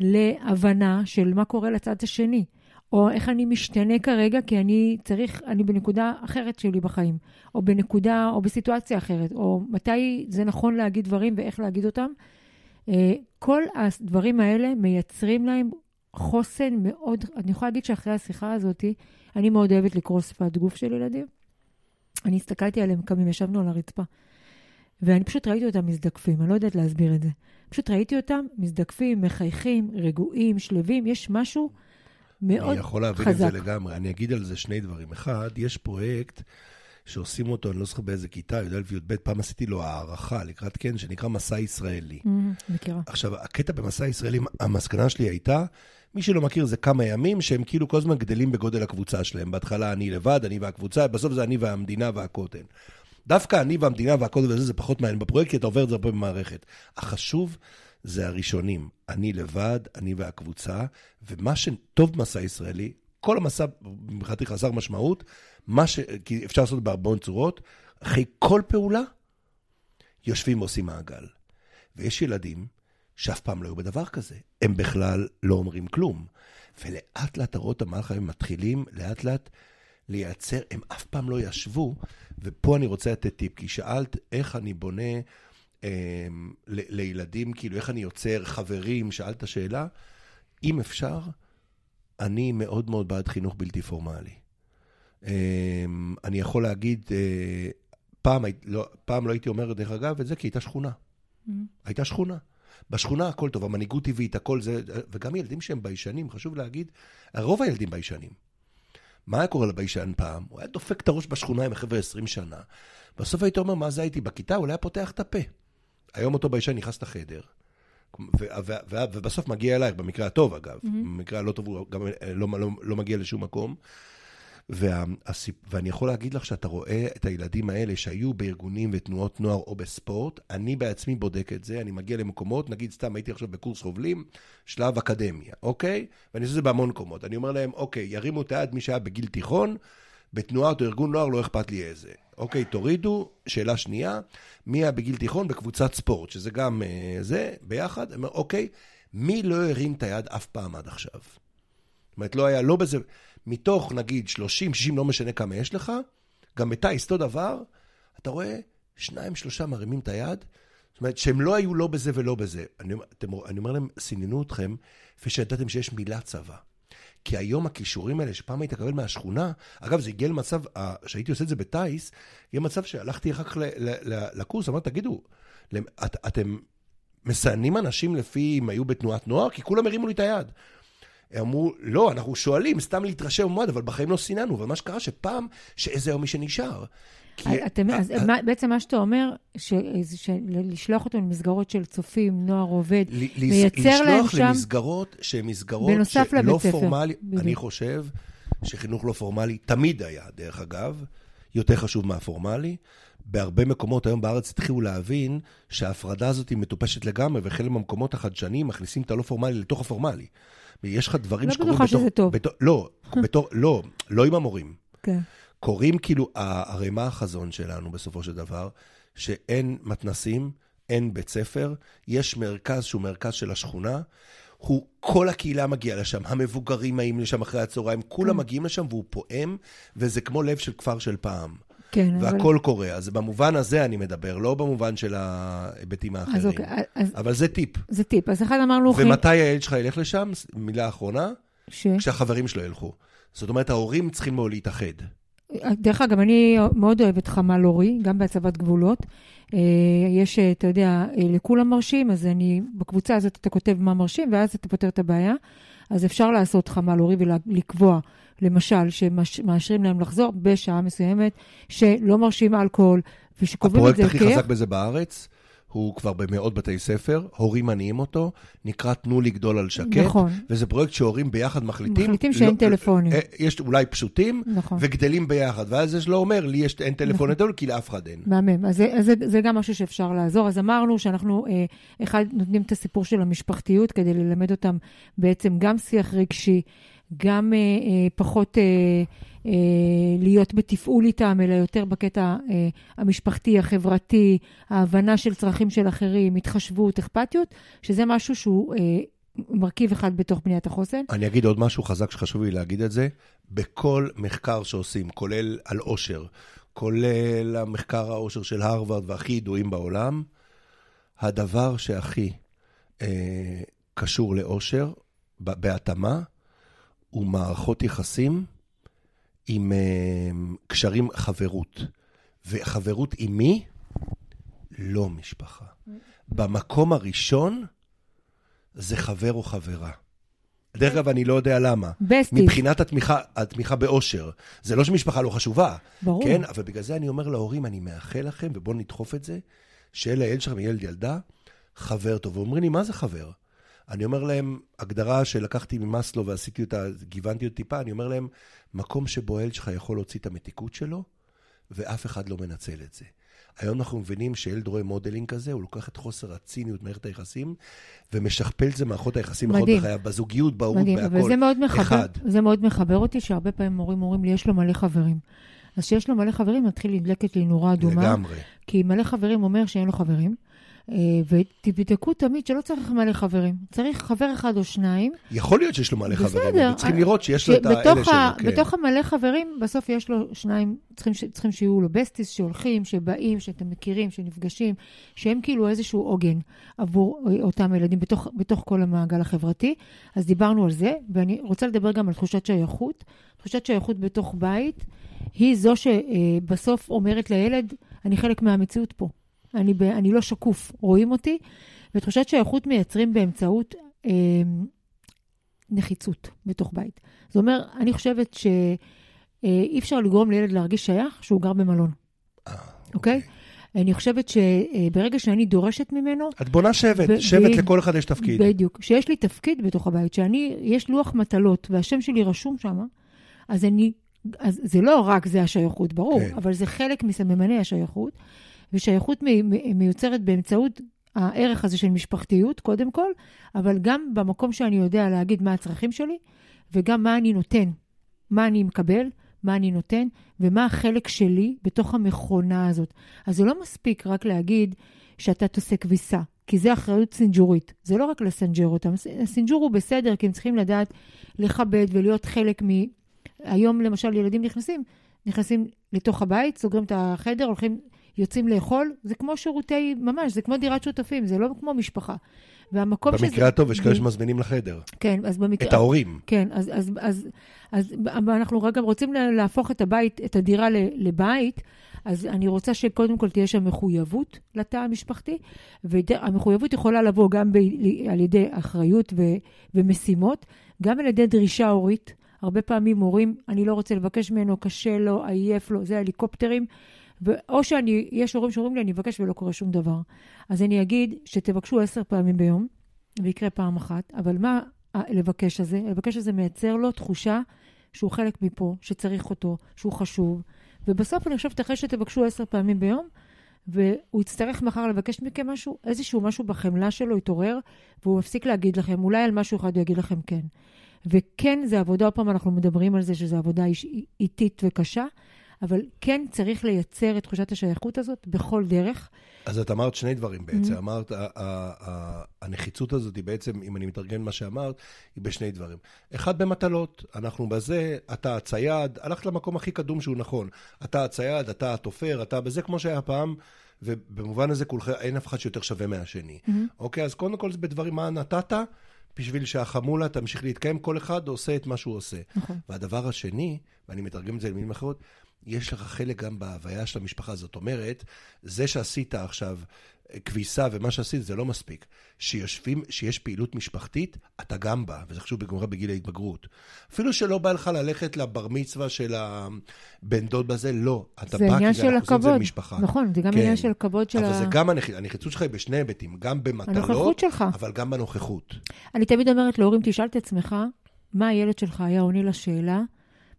[SPEAKER 1] להבנה של מה קורה לצד השני, או איך אני משתנה כרגע כי אני צריך, אני בנקודה אחרת שלי בחיים, או בנקודה, או בסיטואציה אחרת, או מתי זה נכון להגיד דברים ואיך להגיד אותם. אה, כל הדברים האלה מייצרים להם חוסן מאוד, אני יכולה להגיד שאחרי השיחה הזאת, אני מאוד אוהבת לקרוא שפת גוף של ילדים. אני הסתכלתי עליהם קמים, ישבנו על הרצפה. ואני פשוט ראיתי אותם מזדקפים, אני לא יודעת להסביר את זה. פשוט ראיתי אותם מזדקפים, מחייכים, רגועים, שלווים, יש משהו מאוד חזק.
[SPEAKER 2] אני יכול להבין את זה לגמרי. אני אגיד על זה שני דברים. אחד, יש פרויקט שעושים אותו, אני לא זוכר באיזה כיתה, י"א וי"ב, פעם עשיתי לו הערכה לקראת כן, שנקרא מסע ישראלי.
[SPEAKER 1] Mm, מכירה.
[SPEAKER 2] עכשיו, הקטע במסע ישראלי, המסקנה שלי הייתה, מי שלא מכיר, זה כמה ימים שהם כאילו כל הזמן גדלים בגודל הקבוצה שלהם. בהתחלה אני לבד, אני והקבוצה, בסוף זה אני והמדינה והכותל. דווקא אני והמדינה והכותל וזה, זה פחות מעניין בפרויקט, כי אתה עובר את זה הרבה במערכת. החשוב זה הראשונים. אני לבד, אני והקבוצה, ומה שטוב במסע ישראלי, כל המסע מבחינתי חסר משמעות, מה ש... כי אפשר לעשות בהרבה צורות, אחרי כל פעולה, יושבים ועושים מעגל. ויש ילדים שאף פעם לא היו בדבר כזה. הם בכלל לא אומרים כלום. ולאט לאט הרות המהלך הם מתחילים לאט לאט לייצר, הם אף פעם לא ישבו, ופה אני רוצה לתת טיפ, כי שאלת איך אני בונה אה, ל- לילדים, כאילו איך אני יוצר חברים, שאלת שאלה, אם אפשר, אני מאוד מאוד בעד חינוך בלתי פורמלי. אה, אני יכול להגיד, אה, פעם, לא, פעם לא הייתי אומר, דרך אגב, את זה כי הייתה שכונה.
[SPEAKER 1] Mm.
[SPEAKER 2] הייתה שכונה. בשכונה הכל טוב, המנהיגות טבעית, הכל זה, וגם ילדים שהם ביישנים, חשוב להגיד, רוב הילדים ביישנים. מה היה קורה לביישן פעם? הוא היה דופק את הראש בשכונה עם החבר'ה 20 שנה. בסוף היית אומר, מה זה הייתי בכיתה? הוא היה פותח את הפה. היום אותו ביישן נכנס לחדר, ובסוף מגיע אלייך, במקרה הטוב אגב.
[SPEAKER 1] Mm-hmm.
[SPEAKER 2] במקרה הלא טוב הוא גם אה, לא, לא, לא מגיע לשום מקום. וה. ואני יכול להגיד לך שאתה רואה את הילדים האלה שהיו בארגונים ותנועות נוער או בספורט, אני בעצמי בודק את זה, אני מגיע למקומות, נגיד סתם הייתי עכשיו בקורס חובלים, שלב אקדמיה, אוקיי? ואני עושה את זה בהמון מקומות. אני אומר להם, אוקיי, ירימו את היד מי שהיה בגיל תיכון, בתנועת או ארגון נוער, לא אכפת לי איזה. אוקיי, תורידו. שאלה שנייה, מי היה בגיל תיכון בקבוצת ספורט, שזה גם אה, זה, ביחד? אומר, אוקיי, מי לא הרים את היד אף פעם עד עכשיו? זאת אומרת, לא היה, לא בזה, מתוך נגיד 30, 60, לא משנה כמה יש לך, גם בטיס אותו דבר, אתה רואה שניים, שלושה מרימים את היד, זאת אומרת, שהם לא היו לא בזה ולא בזה. אני, אתם, אני אומר להם, סיננו אתכם, כפי שידעתם שיש מילה צבא. כי היום הכישורים האלה שפעם היית מקבל מהשכונה, אגב, זה הגיע למצב, שהייתי עושה את זה בטיס, הגיע למצב שהלכתי אחר כך לקורס, אמרתי, תגידו, את, אתם מסננים אנשים לפי אם היו בתנועת נוער? כי כולם הרימו לי את היד. אמרו, לא, אנחנו שואלים, סתם להתרשם במועד, אבל בחיים לא סיננו. ומה שקרה שפעם, שאיזה יום מי שנשאר. כי-
[SPEAKER 1] אתם, אז מה- בעצם מה שאתה אומר, ש- זה של- לשלוח אותם למסגרות של צופים, נוער עובד,
[SPEAKER 2] ל-
[SPEAKER 1] מייצר להם
[SPEAKER 2] לשלוח
[SPEAKER 1] שם-
[SPEAKER 2] למסגרות שהן מסגרות שלא
[SPEAKER 1] לבית ספר,
[SPEAKER 2] פורמלי,
[SPEAKER 1] בדיוק.
[SPEAKER 2] אני חושב שחינוך לא פורמלי תמיד היה, דרך אגב, יותר חשוב מהפורמלי. בהרבה מקומות היום בארץ התחילו להבין שההפרדה הזאת היא מטופשת לגמרי, וחלק מהמקומות החדשניים מכניסים את הלא פורמלי לתוך הפורמלי. ויש לך דברים
[SPEAKER 1] לא
[SPEAKER 2] שקורים
[SPEAKER 1] בטוחה
[SPEAKER 2] בתוך...
[SPEAKER 1] שזה טוב.
[SPEAKER 2] בתוך לא, בתור, לא, לא עם המורים.
[SPEAKER 1] כן.
[SPEAKER 2] קוראים כאילו, הרי מה החזון שלנו בסופו של דבר? שאין מתנסים, אין בית ספר, יש מרכז שהוא מרכז של השכונה, הוא, כל הקהילה מגיעה לשם, המבוגרים באים לשם אחרי הצהריים, כולם מגיעים לשם והוא פועם, וזה כמו לב של כפר של פעם.
[SPEAKER 1] כן, אבל...
[SPEAKER 2] והכל קורה, אז במובן הזה אני מדבר, לא במובן של ההיבטים האחרים.
[SPEAKER 1] אז אוקיי, אז
[SPEAKER 2] אבל זה טיפ.
[SPEAKER 1] זה טיפ. אז אחד אמרנו,
[SPEAKER 2] ומתי הילד שלך ילך לשם? מילה אחרונה,
[SPEAKER 1] ש...
[SPEAKER 2] כשהחברים שלו ילכו. זאת אומרת, ההורים צריכים מאוד להתאחד.
[SPEAKER 1] דרך אגב, אני מאוד אוהבת חמ"ל הורי, גם בהצבת גבולות. אה, יש, אה, אתה יודע, אה, לכולם מרשים, אז אני, בקבוצה הזאת אתה כותב מה מרשים, ואז אתה פותר את הבעיה. אז אפשר לעשות חמ"ל הורי ולקבוע, למשל, שמאשרים להם לחזור בשעה מסוימת, שלא מרשים אלכוהול, ושקובעים את
[SPEAKER 2] הפרויקט
[SPEAKER 1] זה
[SPEAKER 2] הכי
[SPEAKER 1] הרכב.
[SPEAKER 2] חזק בזה בארץ, הוא כבר במאות בתי ספר, הורים מניעים אותו, נקרא תנו לגדול על שקט.
[SPEAKER 1] נכון.
[SPEAKER 2] וזה פרויקט שהורים ביחד מחליטים.
[SPEAKER 1] מחליטים שאין טלפונים.
[SPEAKER 2] אה, יש אולי פשוטים,
[SPEAKER 1] נכון.
[SPEAKER 2] וגדלים ביחד. ואז זה לא אומר, לי יש, אין טלפון יותר, כי לאף אחד אין.
[SPEAKER 1] מהמם. אז, זה, אז זה, זה גם משהו שאפשר לעזור. אז אמרנו שאנחנו, אה, אחד, נותנים את הסיפור של המשפחתיות כדי ללמד אותם בעצם גם שיח רגשי, גם אה, אה, פחות אה, אה, להיות בתפעול איתם, אלא יותר בקטע אה, המשפחתי, החברתי, ההבנה של צרכים של אחרים, התחשבות, אכפתיות, שזה משהו שהוא... אה, מרכיב אחד בתוך בניית החוסן.
[SPEAKER 2] אני אגיד עוד משהו חזק שחשוב לי להגיד את זה. בכל מחקר שעושים, כולל על עושר, כולל המחקר העושר של הרווארד והכי ידועים בעולם, הדבר שהכי אה, קשור לעושר, ב- בהתאמה, הוא מערכות יחסים עם אה, קשרים חברות. וחברות עם מי? לא משפחה. במקום הראשון זה חבר או חברה. דרך אגב, אני לא יודע למה.
[SPEAKER 1] בסטיס.
[SPEAKER 2] מבחינת התמיכה, התמיכה באושר. זה לא שמשפחה לא חשובה.
[SPEAKER 1] ברור.
[SPEAKER 2] כן, אבל בגלל זה אני אומר להורים, אני מאחל לכם, ובואו נדחוף את זה, שיהיה לילד שלכם, ילד ילדה, חבר טוב. ואומרים לי, מה זה חבר? אני אומר להם, הגדרה שלקחתי ממאסלו ועשיתי אותה, גיוונתי אותה טיפה, אני אומר להם, מקום שבו הילד שלך יכול להוציא את המתיקות שלו, ואף אחד לא מנצל את זה. היום אנחנו מבינים שילד רואה modeling כזה, הוא לוקח את חוסר הציניות במערכת היחסים, ומשכפל את זה מערכות היחסים
[SPEAKER 1] מדהים.
[SPEAKER 2] בחייו, בזוגיות, בהורות,
[SPEAKER 1] מדהים,
[SPEAKER 2] בהכל.
[SPEAKER 1] אבל זה מאוד מחבר,
[SPEAKER 2] אחד.
[SPEAKER 1] זה מאוד מחבר אותי, שהרבה פעמים מורים אומרים לי, יש לו מלא חברים. אז כשיש לו מלא חברים, מתחיל לדלקת לי נורה אדומה.
[SPEAKER 2] לגמרי.
[SPEAKER 1] כי מלא חברים אומר שאין לו חברים. אה, ותבדקו תמיד שלא צריך מלא חברים. צריך חבר אחד או שניים.
[SPEAKER 2] יכול להיות שיש לו מלא
[SPEAKER 1] בסדר.
[SPEAKER 2] חברים, וצריכים לראות שיש לו את
[SPEAKER 1] שבתוך
[SPEAKER 2] האלה שלו, כן.
[SPEAKER 1] בתוך המלא חברים, בסוף יש לו שניים, צריכים, צריכים שיהיו לו בסטיס, שהולכים, שבאים, שאתם מכירים, שנפגשים, שהם כאילו איזשהו עוגן עבור אותם ילדים בתוך, בתוך כל המעגל החברתי. אז דיברנו על זה, ואני רוצה לדבר גם על תחושת שייכות. תחושת שייכות בתוך בית היא זו שבסוף אומרת לילד, אני חלק מהמציאות פה. אני, ב, אני לא שקוף, רואים אותי, ותחושת שייכות מייצרים באמצעות אה, נחיצות בתוך בית. זאת אומרת, אני חושבת שאי אפשר לגרום לילד להרגיש שייך שהוא גר במלון,
[SPEAKER 2] אה,
[SPEAKER 1] אוקיי? אני חושבת שברגע שאני דורשת ממנו...
[SPEAKER 2] את בונה שבט, שבט ב- לכל אחד יש תפקיד.
[SPEAKER 1] בדיוק. שיש לי תפקיד בתוך הבית, שאני, יש לוח מטלות והשם שלי רשום שם, אז אני, אז זה לא רק זה השייכות, ברור, כן. אבל זה חלק מסממני השייכות, ושייכות מיוצרת באמצעות הערך הזה של משפחתיות, קודם כל, אבל גם במקום שאני יודע להגיד מה הצרכים שלי, וגם מה אני נותן, מה אני מקבל, מה אני נותן, ומה החלק שלי בתוך המכונה הזאת. אז זה לא מספיק רק להגיד שאתה תעשה כביסה, כי זה אחריות סינג'ורית. זה לא רק לסנג'ר אותם. הסינג'ור הוא בסדר, כי הם צריכים לדעת לכבד ולהיות חלק מ... היום למשל ילדים נכנסים, נכנסים לתוך הבית, סוגרים את החדר, הולכים, יוצאים לאכול, זה כמו שירותי, ממש, זה כמו דירת שותפים, זה לא כמו משפחה.
[SPEAKER 2] והמקום במקרה שזה... במקרה הטוב, יש כאלה שמזמינים לחדר.
[SPEAKER 1] כן, אז במקרה...
[SPEAKER 2] את ההורים.
[SPEAKER 1] כן, אז, אז, אז, אז, אז אנחנו גם רוצים להפוך את הבית, את הדירה לבית, אז אני רוצה שקודם כל תהיה שם מחויבות לתא המשפחתי, והמחויבות יכולה לבוא גם ב, על ידי אחריות ו, ומשימות, גם על ידי דרישה הורית. הרבה פעמים הורים, אני לא רוצה לבקש ממנו, קשה לו, עייף לו, זה הליקופטרים. או שאני, יש הורים שאומרים לי, אני אבקש ולא קורה שום דבר. אז אני אגיד שתבקשו עשר פעמים ביום, ויקרה פעם אחת, אבל מה לבקש הזה? לבקש הזה מייצר לו תחושה שהוא חלק מפה, שצריך אותו, שהוא חשוב. ובסוף אני חושבת, אחרי שתבקשו עשר פעמים ביום, והוא יצטרך מחר לבקש מכם משהו, איזשהו משהו בחמלה שלו יתעורר, והוא מפסיק להגיד לכם, אולי על משהו אחד הוא יגיד לכם כן. וכן, זה עבודה, עוד פעם אנחנו מדברים על זה שזו עבודה איטית וקשה, אבל כן צריך לייצר את תחושת השייכות הזאת בכל דרך.
[SPEAKER 2] אז את אמרת שני דברים בעצם. Mm-hmm. אמרת, הנחיצות הזאת היא בעצם, אם אני מתרגם מה שאמרת, היא בשני דברים. אחד, במטלות. אנחנו בזה, אתה הצייד, הלכת למקום הכי קדום שהוא נכון. אתה הצייד, אתה התופר, אתה בזה כמו שהיה פעם. ובמובן הזה כולכם, אין אף אחד שיותר שווה מהשני. Mm-hmm. אוקיי, אז קודם כל זה בדברים, מה נתת, בשביל שהחמולה תמשיך להתקיים, כל אחד עושה את מה שהוא עושה. נכון. והדבר השני, ואני מתרגם את זה למילים אחרות, יש לך חלק גם בהוויה של המשפחה. זאת אומרת, זה שעשית עכשיו כביסה ומה שעשית זה לא מספיק. שיושבים, שיש פעילות משפחתית, אתה גם בא, וזה חשוב בגמרי בגיל ההתבגרות. אפילו שלא בא לך ללכת לבר מצווה של הבן דוד בזה, לא. אתה בא כי אנחנו עושים את זה במשפחה.
[SPEAKER 1] נכון, זה גם כן. עניין של הכבוד של
[SPEAKER 2] אבל ה... אבל זה גם הנח... הנחיצות שלך היא בשני היבטים, גם במטלות,
[SPEAKER 1] הנוכחות שלך.
[SPEAKER 2] אבל גם בנוכחות.
[SPEAKER 1] אני תמיד אומרת להורים, תשאל את עצמך, מה הילד שלך היה עונה לשאלה,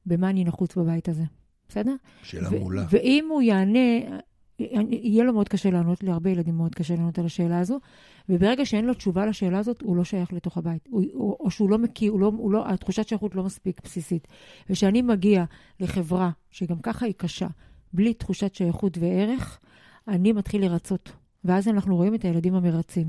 [SPEAKER 1] במה אני נחוץ בבית הזה. בסדר?
[SPEAKER 2] שאלה מעולה.
[SPEAKER 1] ואם הוא יענה, יהיה לו מאוד קשה לענות, להרבה ילדים מאוד קשה לענות על השאלה הזו, וברגע שאין לו תשובה לשאלה הזאת, הוא לא שייך לתוך הבית. הוא, או, או שהוא לא מכיר, הוא לא, הוא לא, התחושת שייכות לא מספיק בסיסית. וכשאני מגיע לחברה, שגם ככה היא קשה, בלי תחושת שייכות וערך, אני מתחיל לרצות. ואז אנחנו רואים את הילדים המרצים.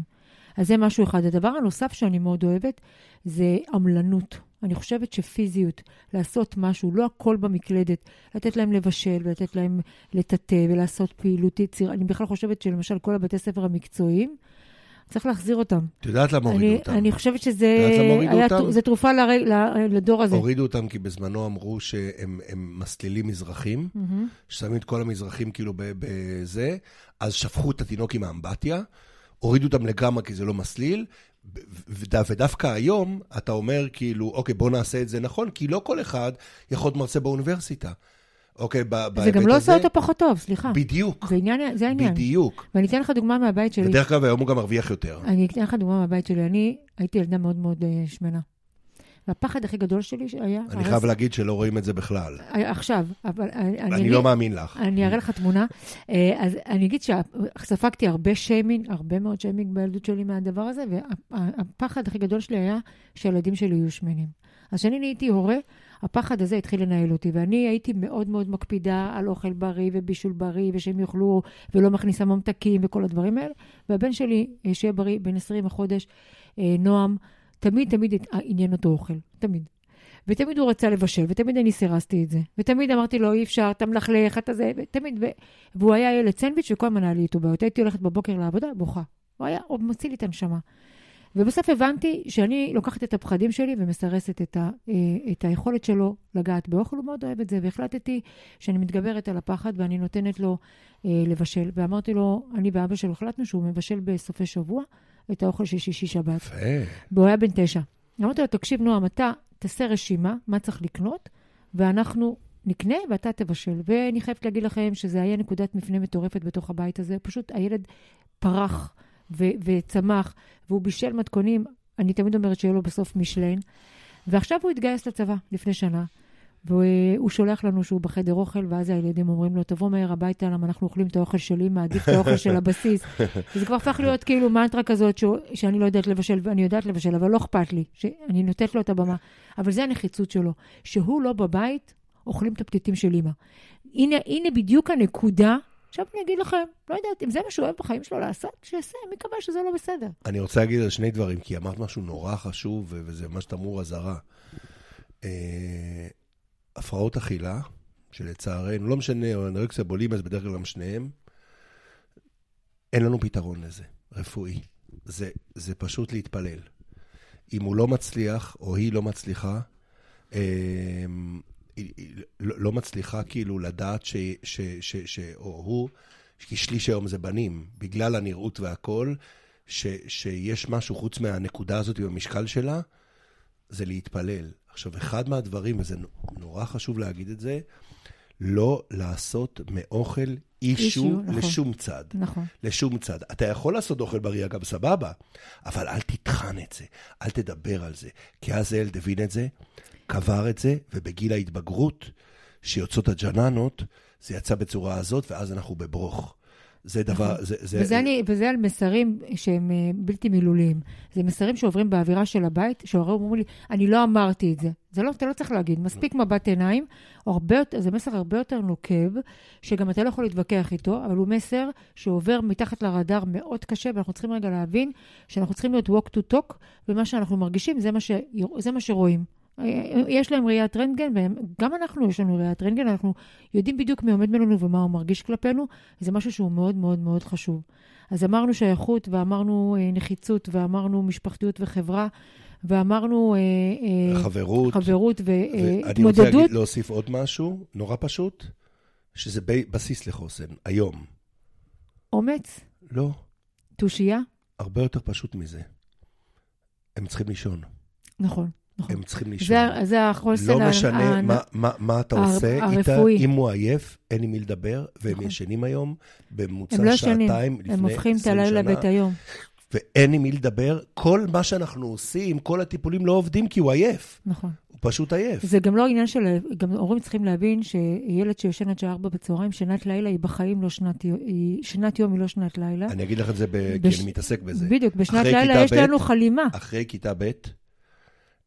[SPEAKER 1] אז זה משהו אחד. הדבר הנוסף שאני מאוד אוהבת, זה עמלנות. אני חושבת שפיזיות, לעשות משהו, לא הכל במקלדת, לתת להם לבשל ולתת להם לטאטא ולעשות פעילות יציר. אני בכלל חושבת שלמשל כל הבתי ספר המקצועיים, צריך להחזיר אותם.
[SPEAKER 2] את יודעת למה הורידו אותם?
[SPEAKER 1] אני חושבת שזה היה, זה תרופה ל, ל, לדור הזה.
[SPEAKER 2] הורידו אותם כי בזמנו אמרו שהם מסלילים מזרחים, mm-hmm. ששמים את כל המזרחים כאילו בזה, אז שפכו את התינוק עם האמבטיה. הורידו אותם לגמרי כי זה לא מסליל, ודווקא היום אתה אומר כאילו, אוקיי, בוא נעשה את זה נכון, כי לא כל אחד יכול להיות מרצה באוניברסיטה. אוקיי, בהיבט הזה...
[SPEAKER 1] זה גם לא עושה אותו פחות טוב, סליחה.
[SPEAKER 2] בדיוק.
[SPEAKER 1] זה, עניין, זה העניין.
[SPEAKER 2] בדיוק.
[SPEAKER 1] ואני אתן לך דוגמה מהבית שלי.
[SPEAKER 2] ודרך אגב, היום הוא גם מרוויח יותר.
[SPEAKER 1] אני אתן לך דוגמה מהבית שלי. אני הייתי ילדה מאוד מאוד uh, שמנה. והפחד הכי גדול שלי היה...
[SPEAKER 2] אני חייב להגיד שלא רואים את זה בכלל.
[SPEAKER 1] אה, עכשיו, אבל אני...
[SPEAKER 2] לא מאמין לך.
[SPEAKER 1] אני אראה לך תמונה. אה, אז אני אגיד שספגתי הרבה שיימינג, הרבה מאוד שיימינג בילדות שלי מהדבר הזה, והפחד הכי גדול שלי היה שהילדים שלי יהיו שמנים. אז כשאני נהייתי הורה, הפחד הזה התחיל לנהל אותי, ואני הייתי מאוד מאוד מקפידה על אוכל בריא ובישול בריא, ושהם יאכלו ולא מכניסה ממתקים וכל הדברים האלה. והבן שלי, אה, שיהיה בריא, בן 20 החודש, נועם, תמיד תמיד עניין אותו אוכל, תמיד. ותמיד הוא רצה לבשל, ותמיד אני סירסתי את זה. ותמיד אמרתי לו, אי אפשר, אתה מלכלך, אתה זה, ותמיד, ו... והוא היה ילד סנדוויץ' וכל הזמן היה לי איתו בעיות. הייתי הולכת בבוקר לעבודה, בוכה. הוא היה הוא מוציא לי את הנשמה. ובסוף הבנתי שאני לוקחת את הפחדים שלי ומסרסת את, ה, אה, את היכולת שלו לגעת באוכל, הוא מאוד אוהב את זה, והחלטתי שאני מתגברת על הפחד ואני נותנת לו אה, לבשל. ואמרתי לו, אני ואבא שלו החלטנו שהוא מבשל בסופי שבוע, את האוכל של שישי-שבת. יפה. והוא היה בן תשע. אמרתי לו, תקשיב, נועם, אתה תעשה רשימה, מה צריך לקנות, ואנחנו נקנה ואתה תבשל. ואני חייבת להגיד לכם שזה היה נקודת מפנה מטורפת בתוך הבית הזה. פשוט הילד פרח ו- וצמח, והוא בישל מתכונים, אני תמיד אומרת שיהיה לו בסוף משלן. ועכשיו הוא התגייס לצבא לפני שנה. והוא שולח לנו שהוא בחדר אוכל, ואז הילדים אומרים לו, תבוא מהר הביתה, למה אנחנו אוכלים את האוכל שלי, מעדיף את האוכל של הבסיס. (laughs) וזה כבר הפך להיות כאילו מנטרה כזאת, ש... שאני לא יודעת לבשל, ואני יודעת לבשל, אבל לא אכפת לי, שאני נותנת לו את הבמה. אבל זה הנחיצות שלו, שהוא לא בבית, אוכלים את הפתיתים של אימא. הנה, הנה בדיוק הנקודה. עכשיו אני אגיד לכם, לא יודעת, אם זה מה שהוא אוהב בחיים שלו לעשות, שיעשה, מי קבע שזה לא בסדר.
[SPEAKER 2] אני רוצה להגיד על שני דברים, כי אמרת משהו נורא חשוב, וזה ממש תמרור אזהרה. הפרעות אכילה, שלצערנו, לא משנה, או אנרקסיה בולימס, בדרך כלל גם שניהם, אין לנו פתרון לזה, רפואי. זה, זה פשוט להתפלל. אם הוא לא מצליח, או היא לא מצליחה, אה, היא, לא, לא מצליחה כאילו לדעת ש... ש, ש, ש או הוא, כי שליש היום זה בנים, בגלל הנראות והכל, ש, שיש משהו חוץ מהנקודה הזאת במשקל שלה, זה להתפלל. עכשיו, אחד מהדברים, וזה נורא חשוב להגיד את זה, לא לעשות מאוכל אישו נכון. לשום צד.
[SPEAKER 1] נכון.
[SPEAKER 2] לשום צד. אתה יכול לעשות אוכל בריא, אגב, סבבה, אבל אל תטחן את זה, אל תדבר על זה. כי אז הילד הבין את זה, קבר את זה, ובגיל ההתבגרות, שיוצאות הג'ננות, זה יצא בצורה הזאת, ואז אנחנו בברוך. זה דבר, נכון. זה... זה...
[SPEAKER 1] וזה, אני, וזה על מסרים שהם אה, בלתי מילוליים. זה מסרים שעוברים באווירה של הבית, שההורים אומרים לי, אני לא אמרתי את זה. זה לא, אתה לא צריך להגיד, מספיק מבט עיניים, הרבה, זה מסר הרבה יותר נוקב, שגם אתה לא יכול להתווכח איתו, אבל הוא מסר שעובר מתחת לרדאר מאוד קשה, ואנחנו צריכים רגע להבין שאנחנו צריכים להיות walk to talk, ומה שאנחנו מרגישים, זה מה, ש, זה מה שרואים. יש להם ראיית רנטגן, וגם אנחנו יש לנו ראיית רנטגן, אנחנו יודעים בדיוק מי עומד בינינו ומה הוא מרגיש כלפינו, זה משהו שהוא מאוד מאוד מאוד חשוב. אז אמרנו שייכות, ואמרנו אה, נחיצות, ואמרנו משפחתיות וחברה, ואמרנו...
[SPEAKER 2] אה, אה, חברות.
[SPEAKER 1] חברות והתמודדות.
[SPEAKER 2] ואני רוצה להוסיף עוד משהו, נורא פשוט, שזה בסיס לחוסן, היום.
[SPEAKER 1] אומץ?
[SPEAKER 2] לא.
[SPEAKER 1] תושייה?
[SPEAKER 2] הרבה יותר פשוט מזה. הם צריכים לישון.
[SPEAKER 1] נכון.
[SPEAKER 2] נכון. הם צריכים לישון.
[SPEAKER 1] זה, זה החוסן
[SPEAKER 2] לא משנה מה, מה, מה אתה עושה הרפואי. איתה, אם הוא עייף, אין עם מי לדבר, והם נכון. ישנים היום בממוצע
[SPEAKER 1] לא
[SPEAKER 2] שעתיים
[SPEAKER 1] שנים. לפני 20 שנה. הם הופכים את הלילה ואת היום.
[SPEAKER 2] ואין עם מי לדבר. כל מה שאנחנו עושים, כל הטיפולים לא עובדים כי הוא עייף.
[SPEAKER 1] נכון.
[SPEAKER 2] הוא פשוט עייף.
[SPEAKER 1] זה גם לא עניין של... גם הורים צריכים להבין שילד שיושן עד שעה ארבע בצהריים, שנת לילה היא בחיים לא שנת... היא, שנת יום היא לא שנת לילה.
[SPEAKER 2] אני אגיד לך את זה ב... בש... כי אני מתעסק בזה.
[SPEAKER 1] בדיוק, בשנת לילה יש לנו חלימה.
[SPEAKER 2] אחרי כיתה ב',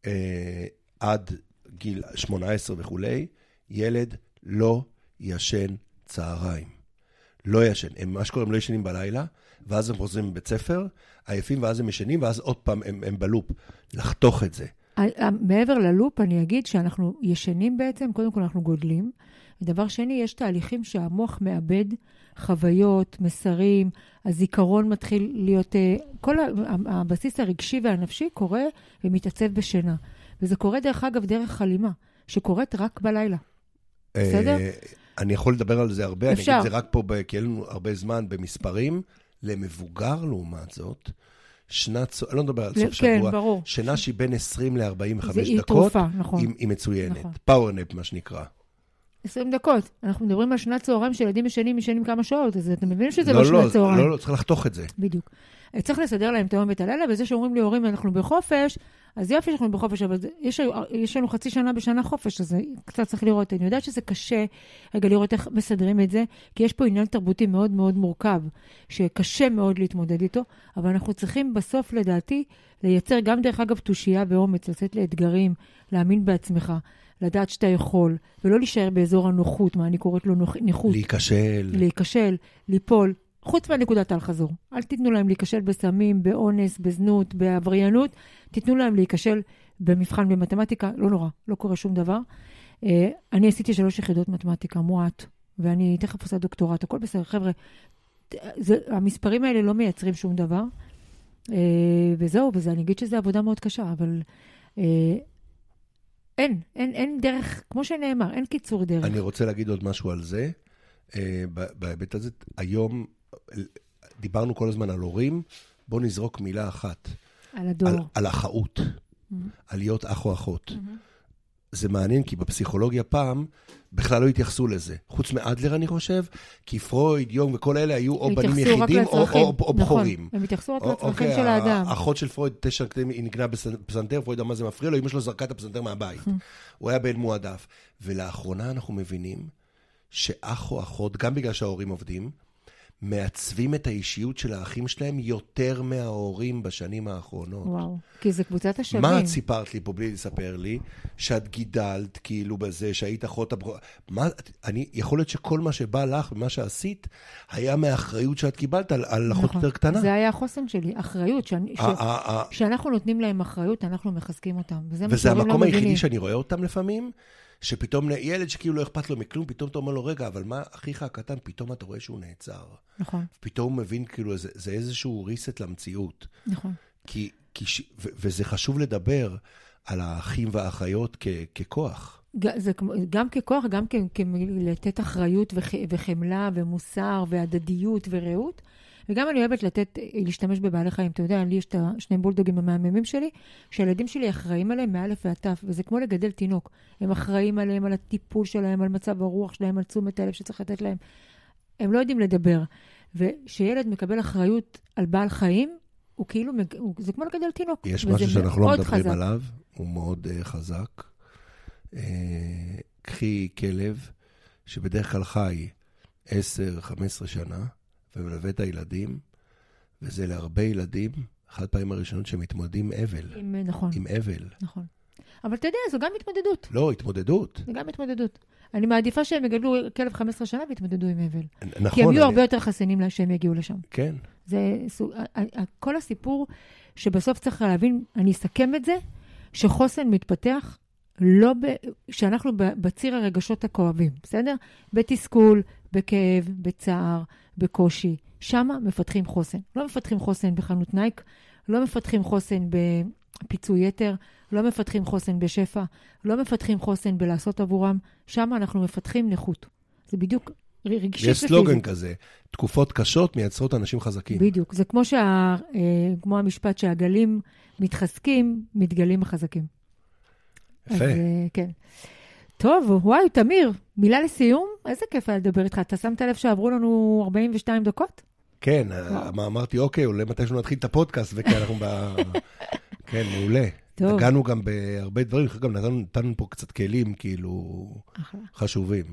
[SPEAKER 2] אה, עד גיל 18 וכולי, ילד לא ישן צהריים. לא ישן. הם, מה שקורה, הם לא ישנים בלילה, ואז הם חוזרים מבית ספר, עייפים, ואז הם ישנים, ואז עוד פעם הם, הם בלופ. לחתוך את זה.
[SPEAKER 1] מעבר ללופ, אני אגיד שאנחנו ישנים בעצם, קודם כל אנחנו גודלים. ודבר שני, יש תהליכים שהמוח מאבד חוויות, מסרים, הזיכרון מתחיל להיות... אה, כל הבסיס הרגשי והנפשי קורה ומתעצב בשינה. וזה קורה, דרך אגב, דרך חלימה, שקורית רק בלילה. בסדר? אה,
[SPEAKER 2] אני יכול לדבר על זה הרבה, אפשר. אני אגיד את זה רק פה, כי אין לנו הרבה זמן, במספרים. למבוגר, לעומת זאת, שנת, אני לא מדבר על סוף כן, שבוע, ברור. שינה שהיא בין 20 ל-45 דקות, תרופה, נכון. היא, היא מצוינת. נכון. power nap, מה שנקרא.
[SPEAKER 1] 20 דקות. אנחנו מדברים על שנת צהריים שילדים ישנים, ישנים כמה שעות, אז אתם מבינים שזה לא, לא שנת לא, צהריים.
[SPEAKER 2] לא, לא, צריך לחתוך את זה.
[SPEAKER 1] בדיוק. צריך לסדר להם את היום ואת הלילה, וזה שאומרים לי, הורים, אנחנו בחופש, אז יופי שאנחנו בחופש, אבל יש, יש לנו חצי שנה בשנה חופש, אז קצת צריך לראות. אני יודעת שזה קשה רגע לראות איך מסדרים את זה, כי יש פה עניין תרבותי מאוד מאוד מורכב, שקשה מאוד להתמודד איתו, אבל אנחנו צריכים בסוף, לדעתי, לייצר גם, דרך אגב, תושייה ואומץ, לצאת לאתגרים, להאמין בעצמך. לדעת שאתה יכול, ולא להישאר באזור הנוחות, מה אני קוראת לו נוח, נכות.
[SPEAKER 2] להיכשל.
[SPEAKER 1] להיכשל, ליפול. חוץ מהנקודת אל-חזור. אל תיתנו להם להיכשל בסמים, באונס, בזנות, בעבריינות. תיתנו להם להיכשל במבחן במתמטיקה, לא נורא, לא קורה שום דבר. Uh, אני עשיתי שלוש יחידות מתמטיקה, מועט, ואני תכף עושה דוקטורט, הכל בסדר. חבר'ה, זה, המספרים האלה לא מייצרים שום דבר. Uh, וזהו, וזה, אני אגיד שזו עבודה מאוד קשה, אבל uh, אין, אין, אין דרך, כמו שנאמר, אין קיצור דרך.
[SPEAKER 2] אני רוצה להגיד עוד משהו על זה. Uh, בהיבט הזה, היום דיברנו כל הזמן על הורים, בואו נזרוק מילה אחת.
[SPEAKER 1] על הדור. על,
[SPEAKER 2] על אחאות, mm-hmm. על להיות אח או אחות. Mm-hmm. זה מעניין, כי בפסיכולוגיה פעם בכלל לא התייחסו לזה. חוץ מאדלר, אני חושב, כי פרויד, יונג וכל אלה היו או בנים יחידים או, או, או בחורים.
[SPEAKER 1] נכון, הם התייחסו רק
[SPEAKER 2] או-
[SPEAKER 1] לצרכים
[SPEAKER 2] אוקיי,
[SPEAKER 1] של האדם.
[SPEAKER 2] האחות של פרויד, תשע קטעים, היא נגנה בפסנתר, פרויד אמר זה מפריע לו, אמא שלו זרקה את הפסנתר מהבית. הוא היה בן מועדף. ולאחרונה אנחנו מבינים שאח או אחות, גם בגלל שההורים עובדים, מעצבים את האישיות של האחים שלהם יותר מההורים בשנים האחרונות.
[SPEAKER 1] וואו, כי זה קבוצת השווים.
[SPEAKER 2] מה את סיפרת לי פה בלי לספר לי? שאת גידלת כאילו בזה, שהיית אחות הבכורה. מה, אני, יכול להיות שכל מה שבא לך ומה שעשית, היה מהאחריות שאת קיבלת על, על אחות
[SPEAKER 1] נכון.
[SPEAKER 2] יותר קטנה.
[SPEAKER 1] זה היה החוסן שלי, אחריות. שאני- ש- כשאנחנו נותנים להם אחריות, אנחנו מחזקים אותם. וזה
[SPEAKER 2] וזה
[SPEAKER 1] לא
[SPEAKER 2] המקום היחידי
[SPEAKER 1] מבינים.
[SPEAKER 2] שאני רואה אותם לפעמים, שפתאום ילד שכאילו לא אכפת לו מכלום, פתאום אתה אומר לו, רגע, אבל מה אחיך הקטן, פתאום אתה רואה שהוא נעצר.
[SPEAKER 1] נכון,
[SPEAKER 2] פתאום הוא מבין, כאילו, זה, זה איזשהו reset למציאות.
[SPEAKER 1] נכון.
[SPEAKER 2] כי, כי ו, וזה חשוב לדבר על האחים והאחיות כ, ככוח.
[SPEAKER 1] זה גם ככוח, גם כ- כ- לתת אחריות וח- וחמלה ומוסר והדדיות ורעות. וגם אני אוהבת לתת, להשתמש בבעלי חיים. אתה יודע, לי יש את השני בולדוגים המהממים שלי, שהילדים שלי אחראים עליהם מאלף ועד תף, וזה כמו לגדל תינוק. הם אחראים עליהם, על הטיפול שלהם, על מצב הרוח שלהם, על תשומת הלב שצריך לתת להם. הם לא יודעים לדבר. וכשילד מקבל אחריות על בעל חיים, הוא כאילו, מג- הוא, זה כמו לגדל תינוק.
[SPEAKER 2] יש משהו שאנחנו לא מדברים
[SPEAKER 1] חזק.
[SPEAKER 2] עליו, הוא מאוד uh, חזק. Uh, קחי כלב שבדרך כלל חי 10-15 שנה, ומלווה את הילדים, וזה להרבה ילדים, אחת הפעמים הראשונות שהם מתמודדים עם אבל.
[SPEAKER 1] עם, נכון,
[SPEAKER 2] עם אבל.
[SPEAKER 1] נכון. אבל אתה יודע, זו גם התמודדות.
[SPEAKER 2] לא, התמודדות.
[SPEAKER 1] זה גם התמודדות. אני מעדיפה שהם יגדלו כלב 15 שנה ויתמודדו עם אבל.
[SPEAKER 2] נכון.
[SPEAKER 1] כי הם יהיו
[SPEAKER 2] אני-
[SPEAKER 1] הרבה יותר חסינים שהם יגיעו לשם.
[SPEAKER 2] כן.
[SPEAKER 1] זה כל הסיפור שבסוף צריך להבין, אני אסכם את זה, שחוסן מתפתח לא ב... שאנחנו בציר הרגשות הכואבים, בסדר? בתסכול, בכאב, בצער, בקושי. שמה מפתחים חוסן. לא מפתחים חוסן בחנות נייק, לא מפתחים חוסן בפיצוי יתר, לא מפתחים חוסן בשפע, לא מפתחים חוסן בלעשות עבורם, שמה אנחנו מפתחים נכות. זה בדיוק ר- רגשית
[SPEAKER 2] יש
[SPEAKER 1] ופיזית.
[SPEAKER 2] סלוגן כזה, תקופות קשות מייצרות אנשים חזקים.
[SPEAKER 1] בדיוק. זה כמו, שה, אה, כמו המשפט שהגלים מתחזקים, מתגלים החזקים. אז
[SPEAKER 2] יפה.
[SPEAKER 1] אה, כן. טוב, וואי, תמיר, מילה לסיום? איזה כיף היה לדבר איתך. אתה שמת לב שעברו לנו 42 דקות?
[SPEAKER 2] כן,
[SPEAKER 1] וואו.
[SPEAKER 2] מה אמרתי, אוקיי, אולי מתישהו נתחיל את הפודקאסט, וכי אנחנו ב... (laughs) כן, מעולה.
[SPEAKER 1] טוב.
[SPEAKER 2] נגענו גם בהרבה דברים, גם נתנו, נתנו פה קצת כלים, כאילו,
[SPEAKER 1] אחלה.
[SPEAKER 2] חשובים.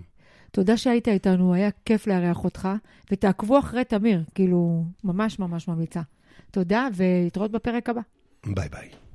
[SPEAKER 1] תודה שהיית איתנו, היה כיף לארח אותך, ותעקבו אחרי תמיר, כאילו, ממש ממש ממליצה. תודה, ולהתראות בפרק הבא.
[SPEAKER 2] ביי ביי.